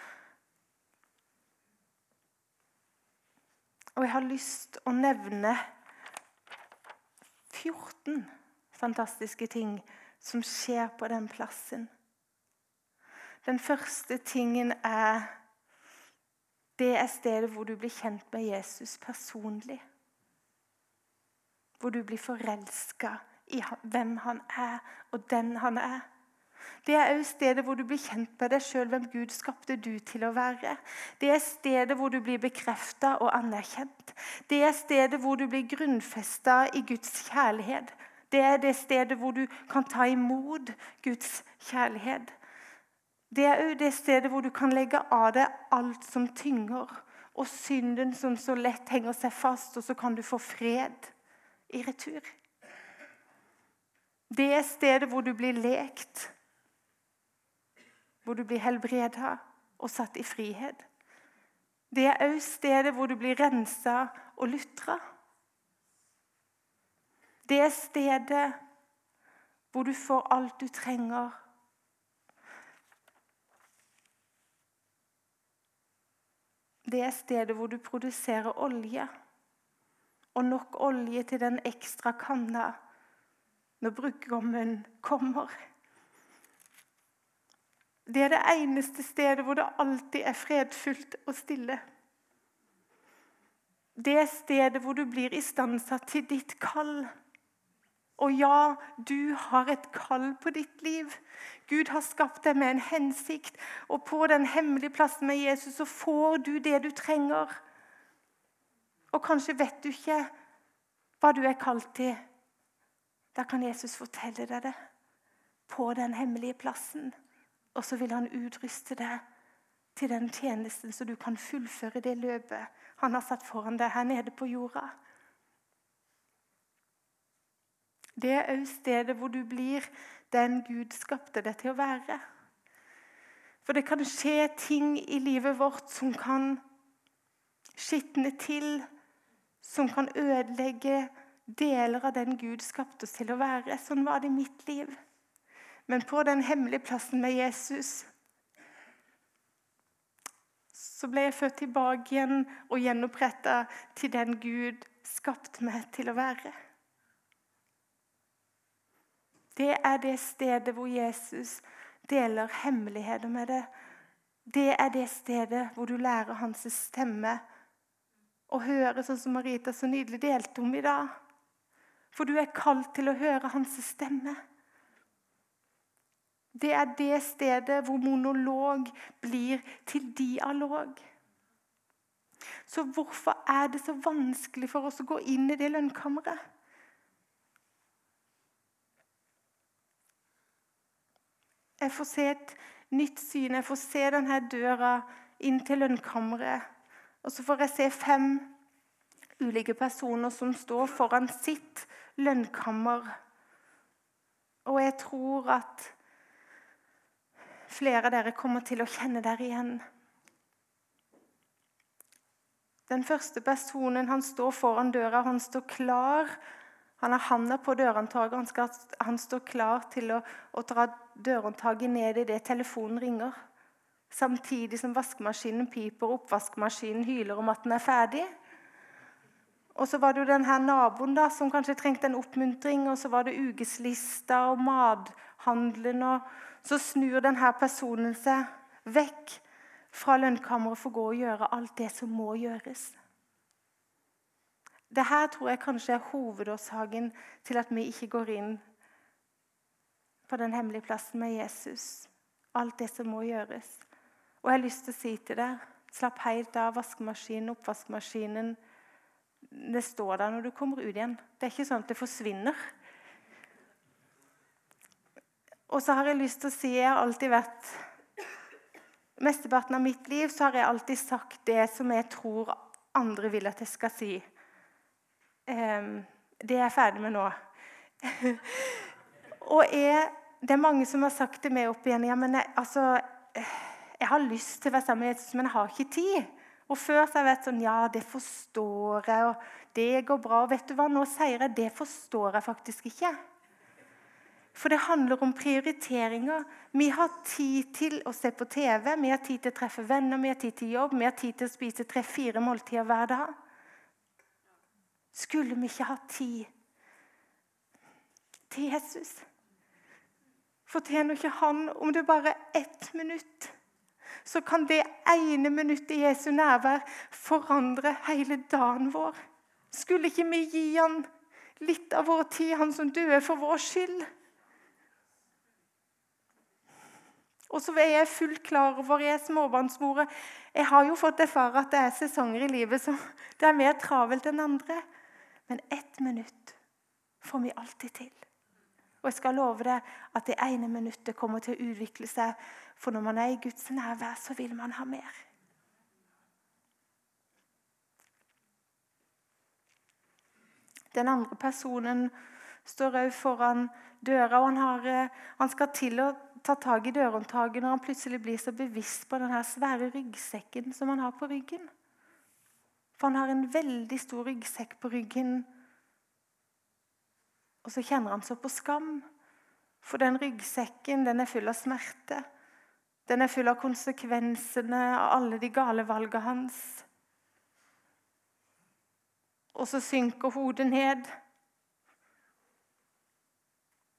Og jeg har lyst å nevne 14 fantastiske ting som skjer på den plassen. Den første tingen er det er stedet hvor du blir kjent med Jesus personlig. Hvor du blir forelska i hvem han er, og den han er. Det er òg stedet hvor du blir kjent med deg sjøl, hvem Gud skapte du til å være. Det er stedet hvor du blir bekrefta og anerkjent. Det er stedet hvor du blir grunnfesta i Guds kjærlighet. Det er det stedet hvor du kan ta imot Guds kjærlighet. Det er òg det stedet hvor du kan legge av deg alt som tynger, og synden som så lett henger seg fast, og så kan du få fred i retur. Det er stedet hvor du blir lekt, hvor du blir helbreda og satt i frihet. Det er òg stedet hvor du blir rensa og lutra. Det er stedet hvor du får alt du trenger. Det er stedet hvor du produserer olje, og nok olje til den ekstra kanna når brudgommen kommer. Det er det eneste stedet hvor det alltid er fredfullt og stille. Det er stedet hvor du blir istandsatt til ditt kall. Og ja, du har et kall på ditt liv. Gud har skapt deg med en hensikt, og på den hemmelige plassen med Jesus så får du det du trenger. Og kanskje vet du ikke hva du er kalt til. Da kan Jesus fortelle deg det på den hemmelige plassen. Og så vil han utruste deg til den tjenesten, så du kan fullføre det løpet han har satt foran deg her nede på jorda. Det er òg stedet hvor du blir den Gud skapte deg til å være. For det kan skje ting i livet vårt som kan skitne til, som kan ødelegge deler av den Gud skapte oss til å være. Sånn var det i mitt liv. Men på den hemmelige plassen med Jesus så ble jeg født tilbake igjen og gjenoppretta til den Gud skapte meg til å være. Det er det stedet hvor Jesus deler hemmeligheter med deg. Det er det stedet hvor du lærer hans stemme å høre sånn som Marita så nydelig delte om i dag. For du er kalt til å høre hans stemme. Det er det stedet hvor monolog blir til dialog. Så hvorfor er det så vanskelig for oss å gå inn i det lønnkammeret? Jeg får se et nytt syn. Jeg får se denne døra inn til lønnkammeret. Og så får jeg se fem ulike personer som står foran sitt lønnkammer. Og jeg tror at Flere av dere kommer til å kjenne dere igjen. Den første personen han står foran døra, han står klar. Han har handa på dørhåndtaket. Han, han, står klar til å, å dra dørhåndtaket ned idet telefonen ringer. Samtidig som vaskemaskinen piper og oppvaskmaskinen hyler om at den er ferdig. Og så var det jo den her naboen da, som kanskje trengte en oppmuntring. Og så var det ukeslista og mathandelen og så snur denne personen seg vekk fra lønnkammeret for å gå og gjøre alt det som må gjøres. Dette tror jeg kanskje er hovedårsaken til at vi ikke går inn på den hemmelige plassen med Jesus. Alt det som må gjøres. Og jeg har lyst til å si til deg slapp helt av vaskemaskinen, oppvaskmaskinen. Det står der når du kommer ut igjen. Det er ikke sånn at det forsvinner. Og så har jeg lyst til å si jeg har alltid vært Mesteparten av mitt liv så har jeg alltid sagt det som jeg tror andre vil at jeg skal si. Um, det er jeg ferdig med nå. og jeg, det er mange som har sagt til meg opp igjen ja, men jeg, altså, jeg har lyst til å være sammen med Jesus, men jeg har ikke tid. Og Før så har jeg vært sånn Ja, det forstår jeg, og det går bra. Og vet du hva, nå sier jeg det forstår jeg faktisk ikke. For det handler om prioriteringer. Vi har tid til å se på TV, vi har tid til å treffe venner, vi har tid til jobb, vi har tid til å spise tre-fire måltider hver dag. Skulle vi ikke ha tid til Jesus? Fortjener ikke han om det bare er ett minutt? Så kan det ene minuttet i Jesu nærvær forandre hele dagen vår. Skulle ikke vi gi han litt av vår tid, han som døde for vår skyld? Og så er jeg fullt klar over jeg er småbarnsmor. Jeg har jo fått erfare at det er sesonger i livet som det er mer travelt enn andre. Men ett minutt får vi alltid til. Og jeg skal love deg at det ene minuttet kommer til å utvikle seg. For når man er i Guds nærvær, så vil man ha mer. Den andre personen står òg foran døra. og han, har, eh, han, skal til å ta tak i dørhåndtaket når han plutselig blir så bevisst på den svære ryggsekken som han har på ryggen. For han har en veldig stor ryggsekk på ryggen. Og så kjenner han så på skam. For den ryggsekken den er full av smerte. Den er full av konsekvensene av alle de gale valgene hans. Og så synker hodet ned.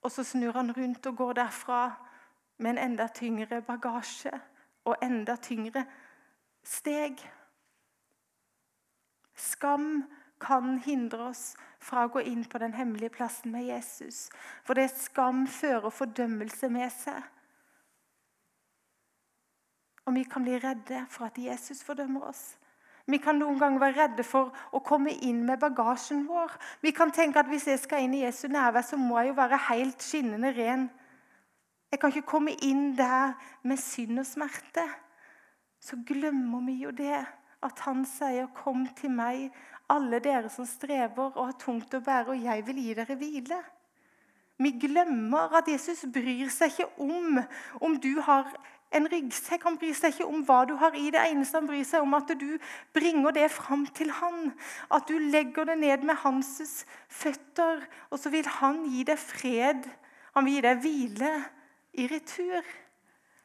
Og så snur han rundt og går derfra med en enda tyngre bagasje og enda tyngre steg. Skam kan hindre oss fra å gå inn på den hemmelige plassen med Jesus. For det skam fører fordømmelse med seg. Og vi kan bli redde for at Jesus fordømmer oss. Vi kan noen ganger være redde for å komme inn med bagasjen vår. Vi kan tenke at hvis jeg skal inn i Jesu nærvær, så må jeg jo være helt skinnende ren. Jeg kan ikke komme inn der med synd og smerte. Så glemmer vi jo det at han sier, 'Kom til meg, alle dere som strever og har tungt å bære, og jeg vil gi dere hvile'. Vi glemmer at Jesus bryr seg ikke om om du har en ryggsekk. Han bryr seg ikke om hva du har i det. eneste han bryr seg om, at du bringer det fram til han. At du legger det ned med hans føtter, og så vil han gi deg fred. Han vil gi deg hvile i retur.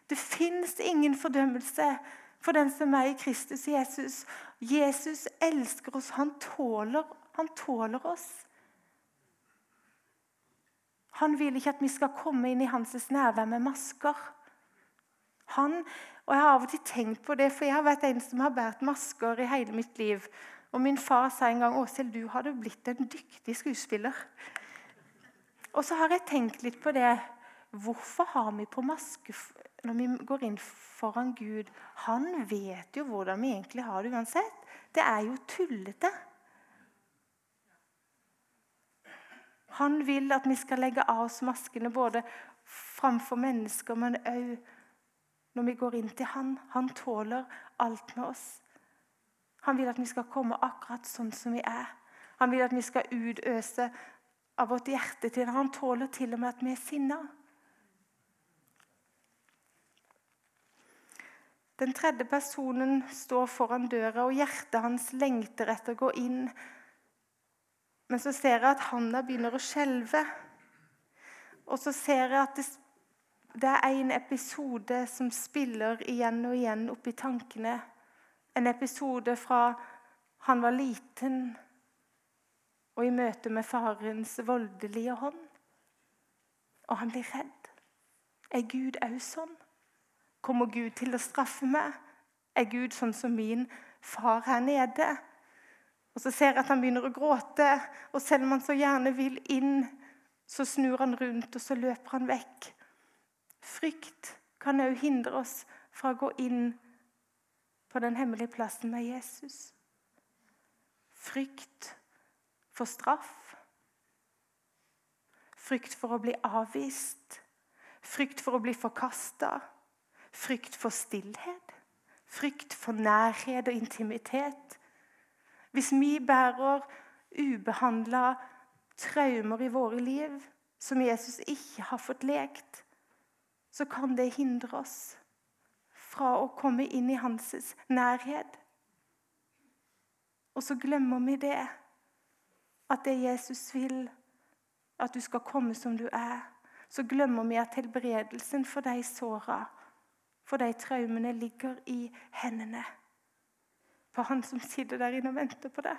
Det fins ingen fordømmelse for den som er i Kristus Jesus. Jesus elsker oss. Han tåler, han tåler oss. Han vil ikke at vi skal komme inn i hans nærvær med masker. Han, og Jeg har av og til tenkt på det, for jeg har vært en som har båret masker i hele mitt liv. Og Min far sa en gang Åshild, du hadde blitt en dyktig skuespiller. Og så har jeg tenkt litt på det. Hvorfor har vi på maske når vi går inn foran Gud? Han vet jo hvordan vi egentlig har det uansett. Det er jo tullete. Han vil at vi skal legge av oss maskene både framfor mennesker, men òg når vi går inn til Han. Han tåler alt med oss. Han vil at vi skal komme akkurat sånn som vi er. Han vil at vi skal utøse av vårt hjerte til Han tåler til og med at vi er sinna. Den tredje personen står foran døra, og hjertet hans lengter etter å gå inn. Men så ser jeg at handa begynner å skjelve. Og så ser jeg at det, er en episode som spiller igjen og igjen oppi tankene. En episode fra han var liten og i møte med farens voldelige hånd. Og han blir redd. Er Gud òg sånn? Kommer Gud til å straffe meg? Er Gud sånn som min far her nede? Og Så ser jeg at han begynner å gråte, og selv om han så gjerne vil inn, så snur han rundt, og så løper han vekk. Frykt kan òg hindre oss fra å gå inn på den hemmelige plassen med Jesus. Frykt for straff. Frykt for å bli avvist. Frykt for å bli forkasta. Frykt for stillhet. Frykt for nærhet og intimitet. Hvis vi bærer ubehandla traumer i våre liv som Jesus ikke har fått lekt, så kan det hindre oss fra å komme inn i hans nærhet. Og så glemmer vi det, at det Jesus vil, at du skal komme som du er. Så glemmer vi at helbredelsen for de såra for de traumene ligger i hendene på han som sitter der inne og venter på det.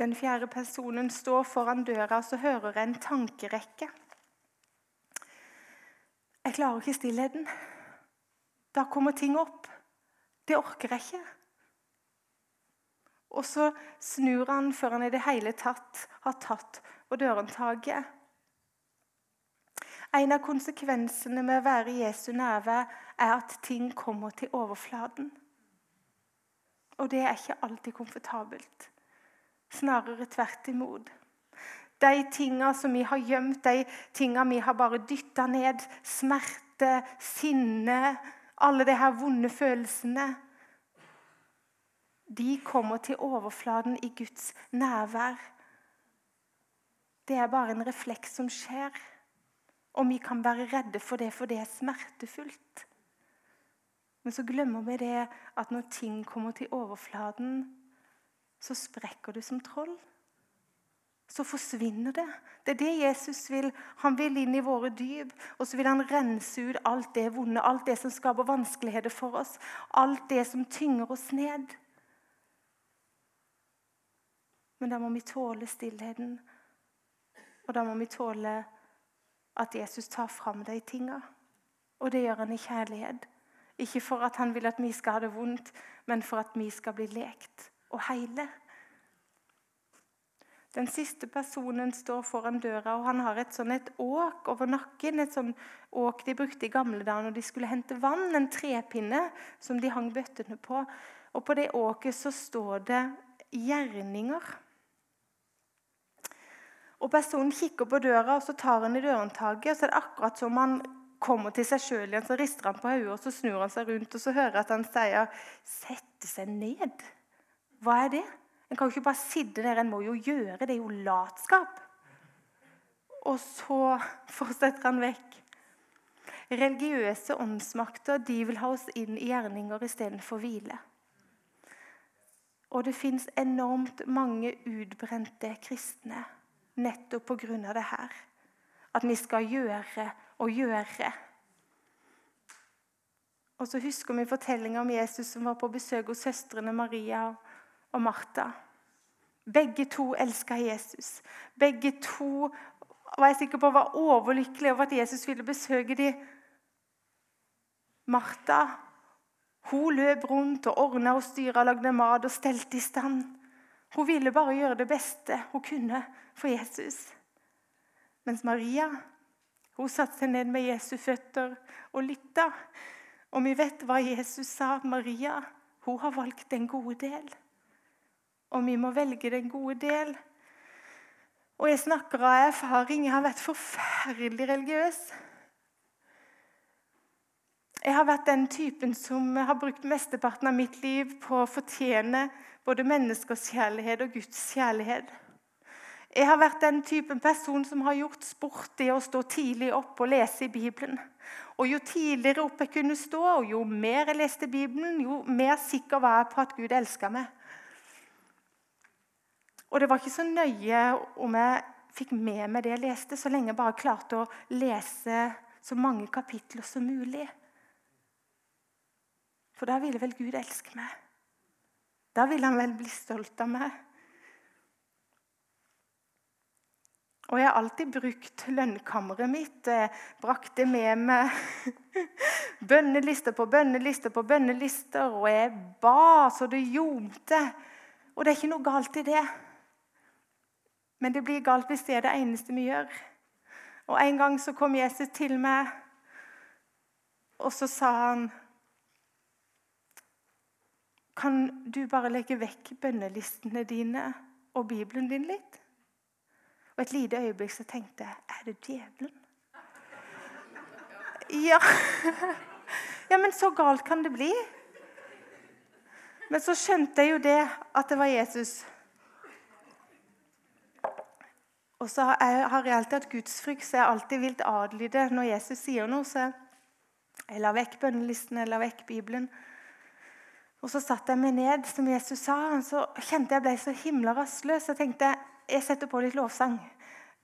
Den fjerde personen står foran døra, og så hører jeg en tankerekke. Jeg klarer ikke stillheten. Da kommer ting opp. Det orker jeg ikke. Og så snur han før han i det hele tatt har tatt på dørhåndtaket. En av konsekvensene med å være i Jesu nærvær er at ting kommer til overflaten. Og det er ikke alltid komfortabelt. Snarere tvert imot. De tinga som vi har gjemt, de tinga vi har bare dytta ned, smerte, sinne, Alle de her vonde følelsene de kommer til overflaten i Guds nærvær. Det er bare en refleks som skjer. Og vi kan være redde for det, for det er smertefullt. Men så glemmer vi det at når ting kommer til overflaten, så sprekker du som troll. Så forsvinner det. Det er det Jesus vil. Han vil inn i våre dyp. Og så vil han rense ut alt det vonde, alt det som skaper vanskeligheter for oss. Alt det som tynger oss ned. Men da må vi tåle stillheten. Og da må vi tåle at Jesus tar fram de tinga. Og det gjør han i kjærlighet. Ikke for at han vil at vi skal ha det vondt, men for at vi skal bli lekt og heile. Den siste personen står foran døra, og han har et sånn et åk over nakken. Et sånn åk de brukte i gamle dager når de skulle hente vann. En trepinne som de hang bøttene på. Og på det åket så står det 'gjerninger'. Og Personen kikker på døra, og så tar han i dørhåndtaket. Så er det akkurat som han kommer til seg sjøl igjen, så rister han på hodet, og så snur han seg rundt og så hører at han sier 'sette seg ned'. Hva er det? En kan jo ikke bare sitte der, en må jo gjøre. Det er jo latskap. Og så fortsetter han vekk. Religiøse åndsmakter de vil ha oss inn i gjerninger istedenfor hvile. Og det fins enormt mange utbrente kristne nettopp på grunn av det her. At vi skal gjøre og gjøre. Og så husker vi fortellinga om Jesus som var på besøk hos søstrene Maria og Martha. Begge to elska Jesus. Begge to var jeg sikker på var overlykkelige over at Jesus ville besøke dem. Martha hun løp rundt og ordna og styra, lagde mat og stelte i stand. Hun ville bare gjøre det beste hun kunne for Jesus. Mens Maria hun satte seg ned med Jesu føtter og lytta. Og vi vet hva Jesus sa. Maria hun har valgt den gode del. Og vi må velge den gode del. Og jeg snakker av erfaring. Jeg har vært forferdelig religiøs. Jeg har vært den typen som har brukt mesteparten av mitt liv på å fortjene både menneskers kjærlighet og Guds kjærlighet. Jeg har vært den typen person som har gjort sport i å stå tidlig opp og lese i Bibelen. Og Jo tidligere opp jeg kunne stå, og jo mer jeg leste Bibelen, jo mer sikker var jeg på at Gud elska meg. Og det var ikke så nøye om jeg fikk med meg det jeg leste, så lenge jeg bare klarte å lese så mange kapitler som mulig. For da ville vel Gud elske meg. Da ville han vel bli stolt av meg. Og jeg har alltid brukt lønnkammeret mitt. brakt brakte med meg bønnelister på bønnelister på bønnelister, og jeg ba så det ljomte. Og det er ikke noe galt i det. Men det blir galt hvis det er det eneste vi gjør. Og En gang så kom Jesus til meg, og så sa han Kan du bare legge vekk bønnelistene dine og Bibelen din litt? Og et lite øyeblikk så tenkte jeg Er det djevelen? Ja. ja, men så galt kan det bli. Men så skjønte jeg jo det at det var Jesus. Og så har jeg alltid hatt gudsfrykt, så jeg har alltid villet adlyde når Jesus sier noe. Så jeg la vekk bønnelisten, jeg la vekk Bibelen. Og så satte jeg meg ned, som Jesus sa, og så kjente jeg ble så himla rastløs. Jeg tenkte jeg setter på litt lovsang.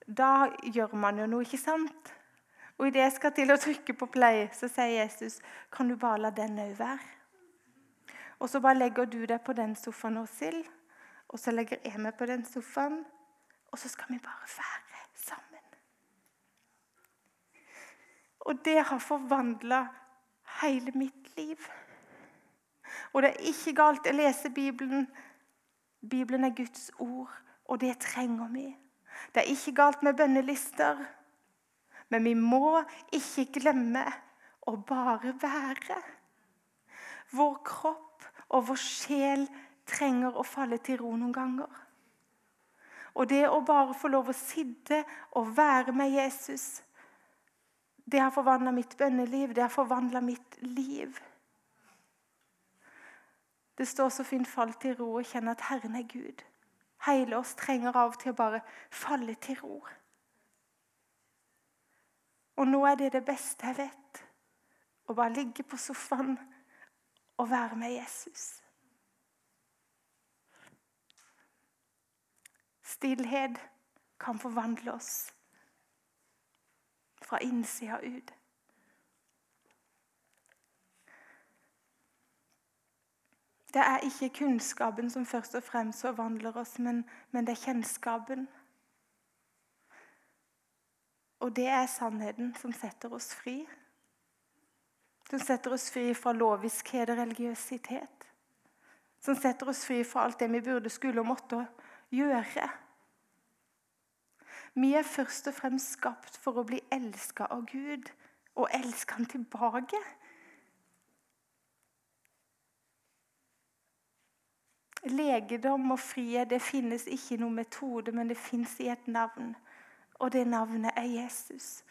Da gjør man jo noe, ikke sant? Og idet jeg skal til å trykke på play, så sier Jesus, 'Kan du bare la den òg være?' Og så bare legger du deg på den sofaen, Åshild. Og så legger jeg meg på den sofaen. Og så skal vi bare være sammen. Og det har forvandla hele mitt liv. Og det er ikke galt å lese Bibelen. Bibelen er Guds ord og det trenger vi. Det er ikke galt med bønnelister, men vi må ikke glemme å bare være. Vår kropp og vår sjel trenger å falle til ro noen ganger. Og det å bare få lov å sitte og være med Jesus, Det har forvandla mitt bønneliv, det har forvandla mitt liv. Det står så fint 'fall til ro' og kjenne at Herren er Gud. Hele oss trenger av og til å bare falle til ro. Og nå er det det beste jeg vet. Å bare ligge på sofaen og være med Jesus. Stillhet kan forvandle oss fra innsida ut. Det er ikke kunnskapen som først og fremst forvandler oss, men, men det er kjennskapen. Og det er sannheten som setter oss fri. Som setter oss fri fra loviskhet og religiøsitet. Som setter oss fri fra alt det vi burde, skulle og måtte gjøre. Vi er først og fremst skapt for å bli elska av Gud og elske Han tilbake. Legedom og frihet det finnes ikke i noen metode, men det fins i et navn. Og det navnet er Jesus.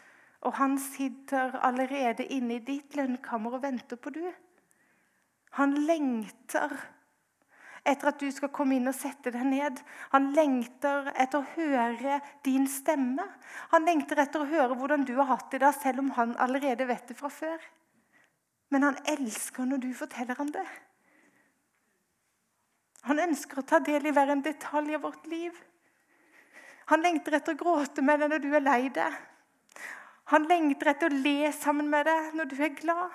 Og han sitter allerede inne i ditt lønnkammer og venter på du. Han lengter etter at du skal komme inn og sette deg ned. Han lengter etter å høre din stemme. Han lengter etter å høre hvordan du har hatt det da, selv om han allerede vet det fra før. Men han elsker når du forteller ham det. Han ønsker å ta del i hver en detalj av vårt liv. Han lengter etter å gråte med deg når du er lei deg. Han lengter etter å le sammen med deg når du er glad.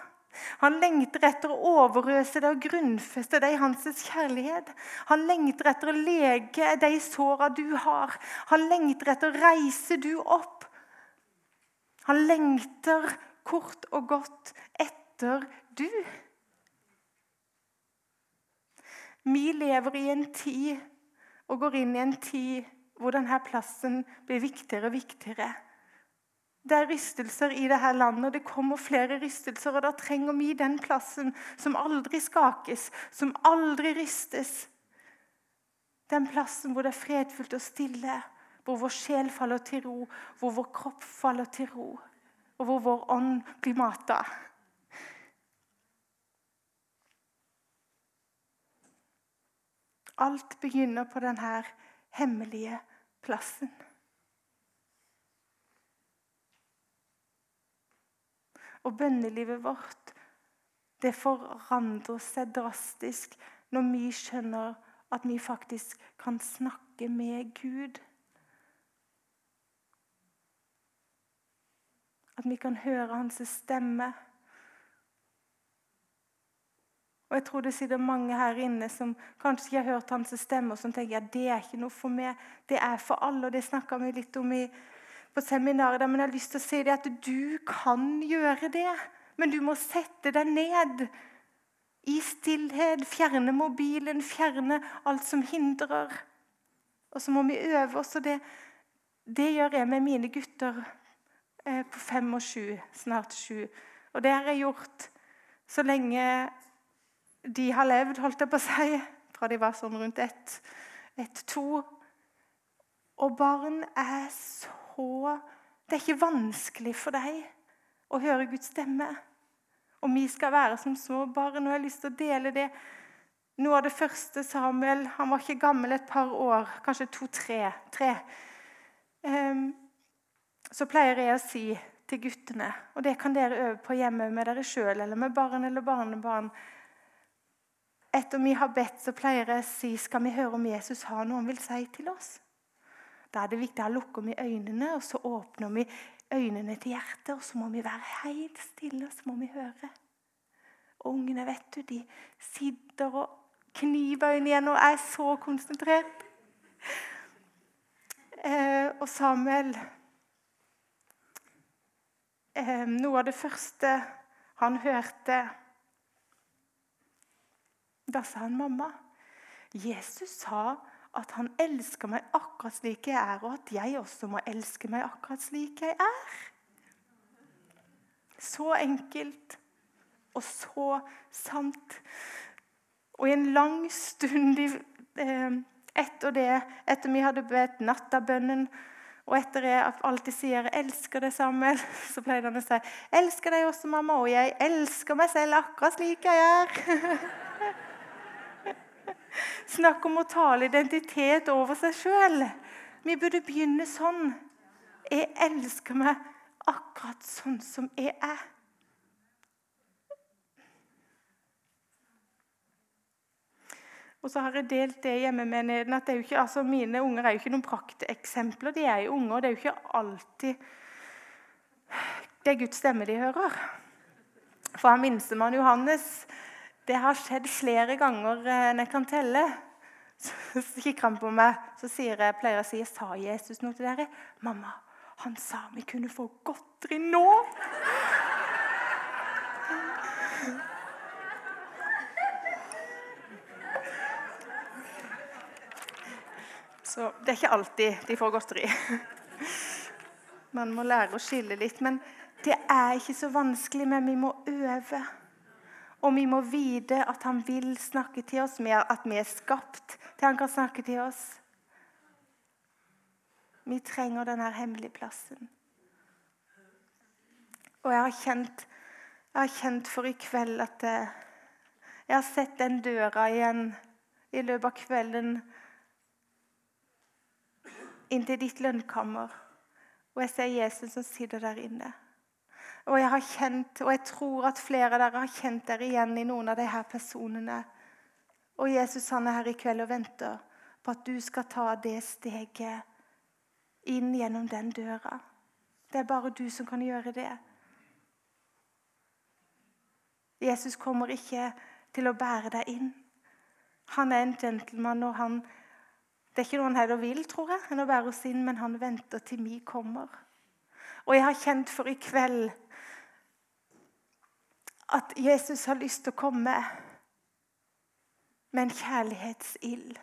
Han lengter etter å overøse deg og grunnfeste deg i hans kjærlighet. Han lengter etter å lege de såra du har. Han lengter etter å reise du opp. Han lengter kort og godt etter du. Vi lever i en tid og går inn i en tid hvor denne plassen blir viktigere og viktigere. Det er rystelser i dette landet, og det kommer flere rystelser. og Da trenger vi den plassen som aldri skakes, som aldri rystes. Den plassen hvor det er fredfullt og stille, hvor vår sjel faller til ro, hvor vår kropp faller til ro, og hvor vår ånd blir mata. Alt begynner på denne hemmelige plassen. Og bønnelivet vårt det forandrer seg drastisk når vi skjønner at vi faktisk kan snakke med Gud. At vi kan høre hans stemme. Og Jeg tror det sitter mange her inne som kanskje ikke har hørt hans stemme, og som tenker ja, det er ikke noe for meg. Det er for alle, og det snakka vi litt om i, på seminaret. Men jeg har lyst til å si det at du kan gjøre det. Men du må sette deg ned i stillhet. Fjerne mobilen, fjerne alt som hindrer. Og så må vi øve oss. og det, det gjør jeg med mine gutter eh, på fem og sju, snart sju. Og det har jeg gjort så lenge de har levd, holdt jeg på å si, fra de var sånn rundt ett, ett, to. Og barn er så Det er ikke vanskelig for deg å høre Guds stemme. Og vi skal være som små barn. Og jeg har lyst til å dele det. Noe av det første Samuel Han var ikke gammel et par år, kanskje to-tre. Tre. Um, så pleier jeg å si til guttene, og det kan dere øve på hjemme med dere sjøl eller med barn eller barnebarn etter vi har bedt, så pleier jeg å si skal vi høre om Jesus har noe han vil si til oss. Da er det viktig å lukke vi øynene, og så åpner vi øynene til hjertet. Og så må vi være helt stille, og så må vi høre. Og ungene, vet du, de sitter og kniver øynene igjen og er så konsentrert. Eh, og Samuel eh, Noe av det første han hørte da sa han, 'Mamma, Jesus sa at han elsker meg akkurat slik jeg er, og at jeg også må elske meg akkurat slik jeg er.' Så enkelt og så sant. Og i en lang stund eh, etter det, etter vi hadde bedt nattabønnen Og etter jeg alltid sier elsker deg, Samuel', så pleide han å si elsker deg også, mamma', og 'jeg elsker meg selv akkurat slik jeg er'. Snakk om å tale identitet over seg sjøl. Vi burde begynne sånn. Jeg elsker meg akkurat sånn som jeg er. Og så har jeg delt det hjemme med neden, at ikke, altså mine unger er jo ikke noen prakteksempler. De er jo unger, og det er jo ikke alltid det er Guds stemme de hører. For han minstemann Johannes Det har skjedd flere ganger eh, enn jeg kan telle. Så kikker han på meg, så sier jeg, pleier jeg å si Sa Jesus noe til dere? 'Mamma, han sa vi kunne få godteri nå.' Så det er ikke alltid de får godteri. Man må lære å skille litt. Men det er ikke så vanskelig, men vi må øve. Og vi må vite at han vil snakke til oss, at vi er skapt til han kan snakke til oss. Vi trenger denne hemmelige plassen. Og jeg har kjent, jeg har kjent for i kveld at jeg har sett den døra igjen i løpet av kvelden inn til ditt lønnkammer. Og jeg ser Jesus som sitter der inne. Og jeg har kjent, og jeg tror at flere av dere har kjent dere igjen i noen av de her personene. Og Jesus han er her i kveld og venter på at du skal ta det steget inn gjennom den døra. Det er bare du som kan gjøre det. Jesus kommer ikke til å bære deg inn. Han er en gentleman, og han det er ikke noe han heller vil, tror jeg, enn å bære oss inn, men han venter til vi kommer. Og jeg har kjent for i kveld at Jesus har lyst til å komme med en kjærlighetsild.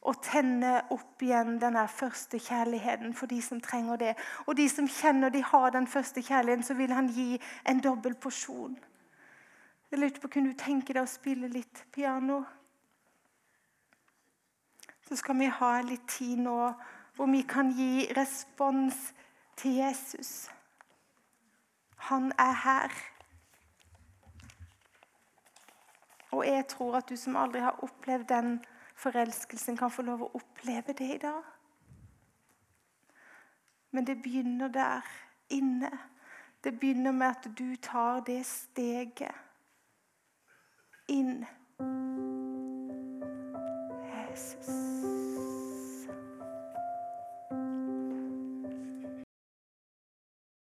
Og tenne opp igjen denne første kjærligheten for de som trenger det. Og de som kjenner de har den første kjærligheten, så vil han gi en dobbel porsjon. Jeg lurte på, Kunne du tenke deg å spille litt piano? så skal vi ha litt tid nå hvor vi kan gi respons til Jesus. Han er her. Og jeg tror at du som aldri har opplevd den forelskelsen, kan få lov å oppleve det i dag. Men det begynner der inne. Det begynner med at du tar det steget inn. Jesus.